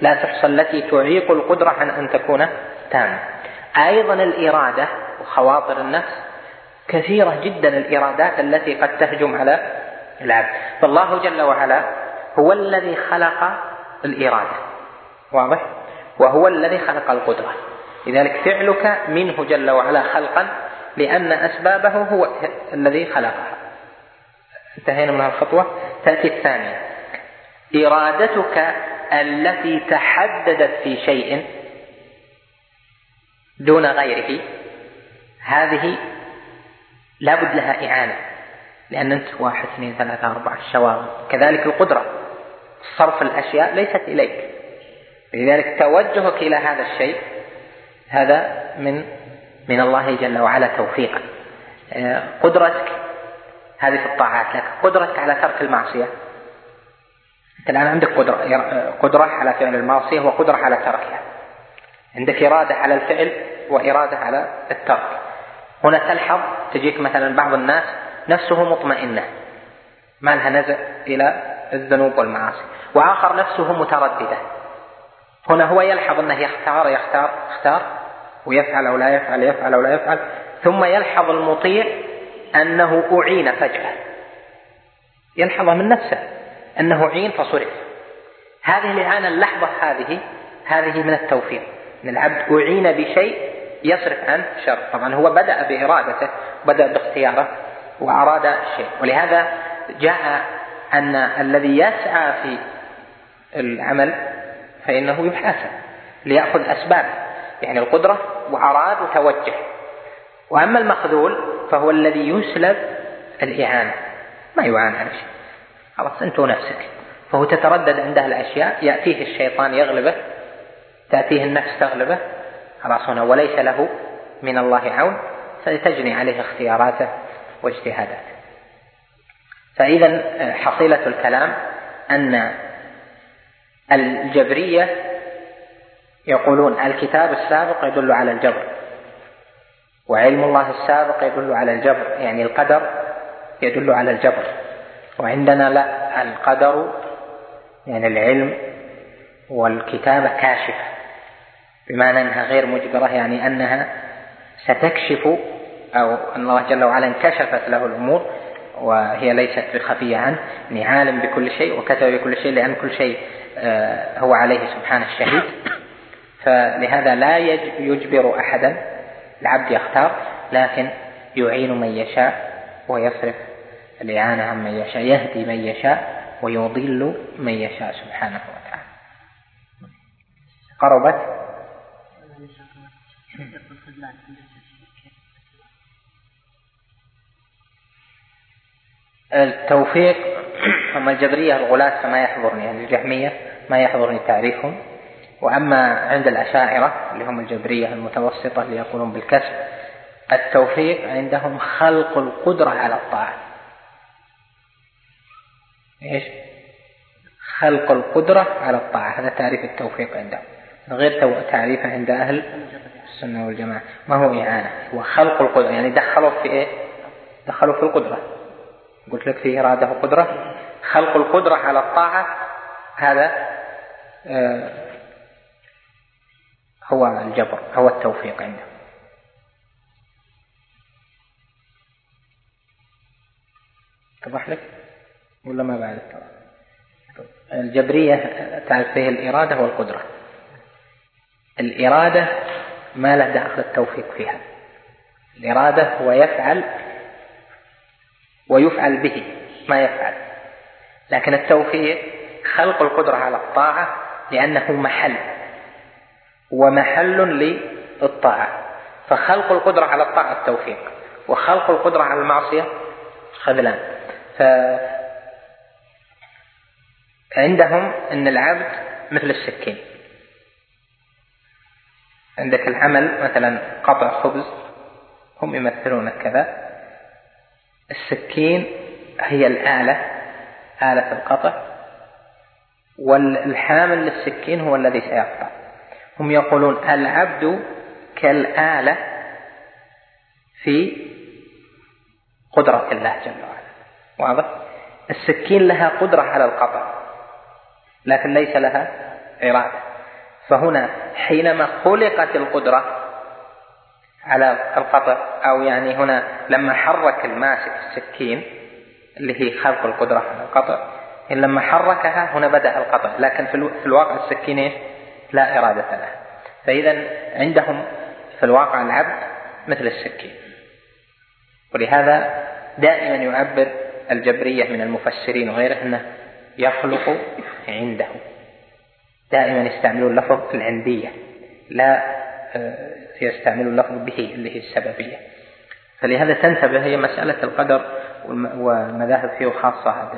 لا تحصى التي تعيق القدرة عن أن تكون تامة. أيضا الإرادة وخواطر النفس. كثيرة جدا الإرادات التي قد تهجم على العبد. فالله جل وعلا هو الذي خلق الإرادة. واضح؟ وهو الذي خلق القدرة. لذلك فعلك منه جل وعلا خلقا لأن أسبابه هو الذي خلقها. انتهينا من الخطوة. تأتي الثانية. إرادتك التي تحددت في شيء دون غيره هذه لابد لها إعانة لأن أنت واحد اثنين ثلاثة أربعة الشواغل كذلك القدرة صرف الأشياء ليست إليك. لذلك توجهك إلى هذا الشيء هذا من من الله جل وعلا توفيقا. آه، قدرتك هذه في الطاعات لكن قدرتك على ترك المعصية. أنت الآن عندك قدرة قدرة على فعل المعصية وقدرة على تركها. عندك إرادة على الفعل وإرادة على الترك. هنا تلحظ تجيك مثلا بعض الناس نفسه مطمئنة. ما لها نزع إلى الذنوب والمعاصي. وآخر نفسه مترددة. هنا هو يلحظ أنه يختار يختار يختار ويفعل أو لا يفعل يفعل أو لا يفعل ثم يلحظ المطيع أنه أعين فجأة. يلحظه من نفسه أنه عين فصرف. هذه الإعانة اللحظة هذه هذه من التوفيق. أن العبد أعين بشيء يصرف عنه شر. طبعا هو بدأ بإرادته بدأ باختياره وأراد الشيء. ولهذا جاء أن الذي يسعى في العمل فإنه يحاسب ليأخذ أسباب يعني القدرة وأراد وتوجه. وأما المخذول فهو الذي يسلب الإعانة ما يعان على شيء. خلاص أنت ونفسك. فهو تتردد عنده الأشياء يأتيه الشيطان يغلبه تأتيه النفس تغلبه. خلاص هنا وليس له من الله عون فتجني عليه اختياراته واجتهاداته فإذا حصيلة الكلام أن الجبرية يقولون الكتاب السابق يدل على الجبر وعلم الله السابق يدل على الجبر يعني القدر يدل على الجبر وعندنا لا القدر يعني العلم والكتابة كاشفة بمعنى أنها غير مجبرة يعني أنها ستكشف أو أن الله جل وعلا انكشفت له الأمور وهي ليست بخفية عنه يعني عالم بكل شيء وكتب بكل شيء لأن كل شيء هو عليه سبحانه الشهيد. فلهذا لا يجبر أحدا العبد يختار لكن يعين من يشاء ويصرف الإعانة عن من يشاء يهدي من يشاء ويضل من يشاء سبحانه وتعالى. قربت؟ التوفيق هم الجبرية الغلاة فما يحضرني الجهمية. ما يحضرني تعريفهم وأما عند الأشاعرة اللي هم الجبرية المتوسطة اللي يقولون بالكسب التوفيق عندهم خلق القدرة على الطاعة. إيش؟ خلق القدرة على الطاعة. هذا تعريف التوفيق عندهم. غير تعريفه عند أهل السنة والجماعة. ما هو إعانة؟ هو خلق القدرة. يعني دخلوا في إيه؟ دخلوا في القدرة. قلت لك في إرادة وقدرة. خلق القدرة على الطاعة هذا هو الجبر هو التوفيق عنده. اتضح لك؟ ولا ما بعد؟ الجبرية تعرف فيه الإرادة والقدرة. الإرادة ما له دخل التوفيق فيها. الإرادة هو يفعل ويفعل به ما يفعل. لكن التوفيق خلق القدرة على الطاعة لأنه محل. ومحل للطاعة. فخلق القدرة على الطاعة التوفيق. وخلق القدرة على المعصية خذلان. فعندهم أن العبد مثل السكين. عندك العمل مثلا قطع خبز هم يمثلون كذا. السكين هي الآلة آلة القطع. والحامل للسكين هو الذي سيقطع. هم يقولون العبد كالآلة في قدرة الله جل وعلا. واضح؟ السكين لها قدرة على القطع لكن ليس لها إرادة. فهنا حينما خلقت القدرة على القطع أو يعني هنا لما حرك الماسك السكين اللي هي خلق القدرة على القطع لما حركها هنا بدأ القطع لكن في الواقع السكين؟ لا إرادة له. فإذا عندهم في الواقع العبد مثل السكين. ولهذا دائما يعبر الجبرية من المفسرين وغيره أنه يخلق عنده. دائما يستعملون لفظ العندية لا آه، يستعملون اللفظ به اللي هي السببية. فلهذا تنتبه هي مسألة القدر والمذاهب فيه خاصة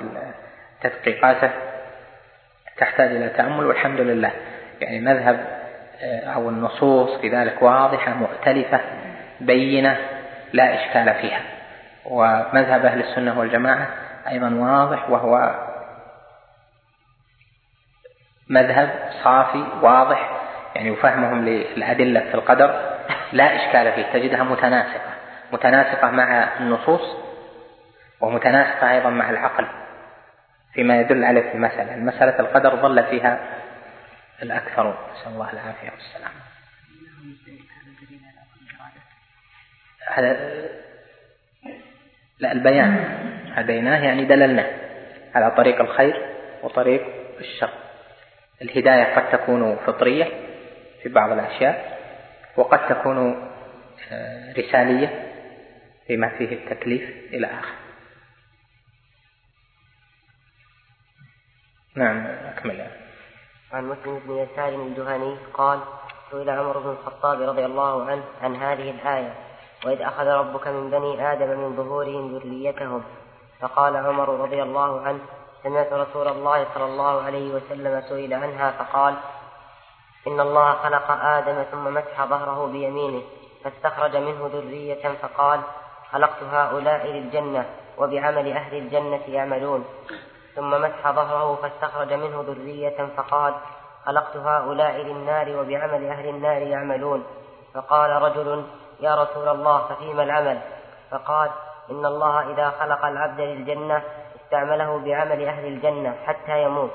تدقيقاته تحتاج إلى تأمل والحمد لله. يعني مذهب آه، أو النصوص في ذلك واضحة مؤتلفة بينة لا إشكال فيها. ومذهب أهل السنة والجماعة أيضا واضح وهو مذهب صافي واضح يعني وفهمهم للأدلة في القدر لا إشكال فيه تجدها متناسقة. متناسقة مع النصوص ومتناسقة أيضا مع العقل. فيما يدل عليه في المسألة مسألة القدر ظل فيها الأكثرون نسأل الله العافية والسلامة هذا لا البيان. هديناه يعني دللناه على طريق الخير وطريق الشر. الهداية قد تكون فطرية في بعض الأشياء وقد تكون آه، رسالية فيما فيه التكليف إلى آخر. نعم أكمل. عن مسلم بن يسار الجهني قال سئل عمر بن الخطاب رضي الله عنه عن هذه الآية وإذ أخذ ربك من بني آدم من ظهورهم ذريتهم. فقال عمر رضي الله عنه سمعت رسول الله صلى الله عليه وسلم سئل عنها فقال إن الله خلق آدم ثم مسح ظهره بيمينه فاستخرج منه ذرية فقال خلقت هؤلاء للجنة وبعمل أهل الجنة يعملون. ثم مسح ظهره فاستخرج منه ذرية فقال خلقت هؤلاء للنار وبعمل أهل النار يعملون. فقال رجل يا رسول الله ففيما العمل؟ فقال إن الله إذا خلق العبد للجنة استعمله بعمل أهل الجنة حتى يموت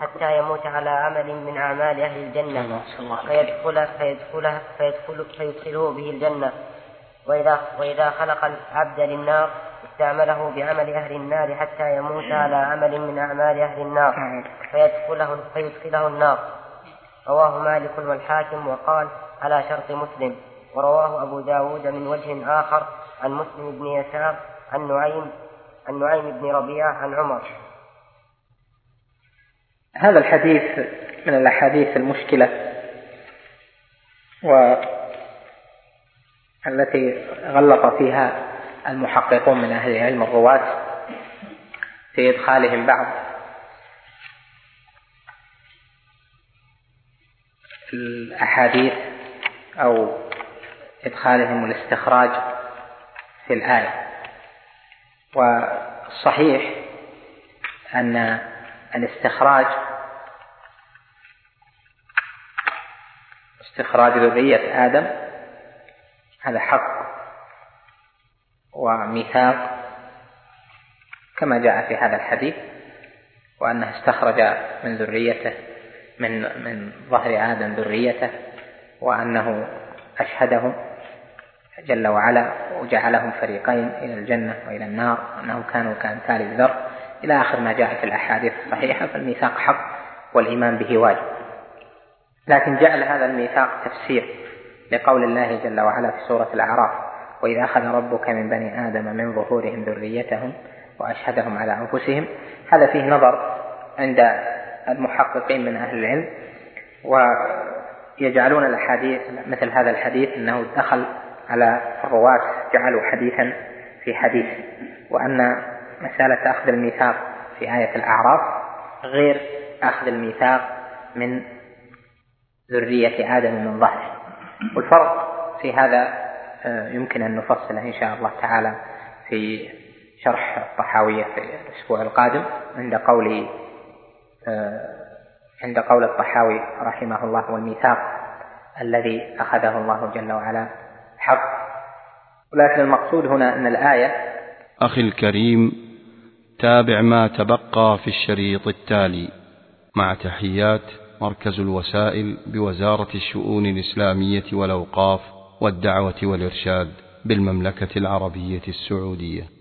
حتى يموت على عمل من أعمال أهل الجنة. فيدخل فيدخل فيدخل فيدخله به الجنة. وإذا وإذا خلق العبد للنار استعمله بعمل أهل النار حتى يموت على عمل من أعمال أهل النار. فيدخله فيدخله النار. رواه مالك والحاكم وقال على شرط مسلم. ورواه أبو داود من وجه آخر عن مسلم بن يسار عن نعيم عن نعيم بن ربيعة عن عمر. هذا الحديث من الأحاديث المشكلة والتي غلط فيها المحققون من أهل العلم الرواة في إدخالهم بعض. الأحاديث أو إدخالهم الاستخراج في الآية. والصحيح أن الاستخراج استخراج ذرية آدم هذا حق. وميثاق كما جاء في هذا الحديث وأنه استخرج من ذريته من من ظهر آدم ذريته وأنه أشهدهم جل وعلا وجعلهم فريقين إلى الجنة وإلى النار أنهم كانوا كأمثال الذر. إلى آخر ما جاء في الأحاديث الصحيحة فالميثاق حق والإيمان به واجب. لكن جعل هذا الميثاق تفسير لقول الله جل وعلا في سورة الأعراف. وإذا أخذ ربك من بني آدم من ظهورهم ذريتهم وأشهدهم على أنفسهم هذا فيه نظر عند المحققين من أهل العلم ويجعلون الأحاديث مثل هذا الحديث أنه دخل على الرواة جعلوا حديثا في حديث وأن مسألة أخذ الميثاق في آية الأعراف غير أخذ الميثاق من ذرية آدم من ظهره. والفرق في هذا يمكن أن نفصله إن شاء الله تعالى في شرح الطحاوية في الأسبوع القادم عند قول آه، عند قول الطحاوي رحمه الله والميثاق الذي أخذه الله جل وعلا حق. ولكن المقصود هنا أن الآية أخي الكريم تابع ما تبقى في الشريط التالي مع تحيات مركز الوسائل بوزارة الشؤون الإسلامية والأوقاف والدعوة والإرشاد بالمملكة العربية السعودية.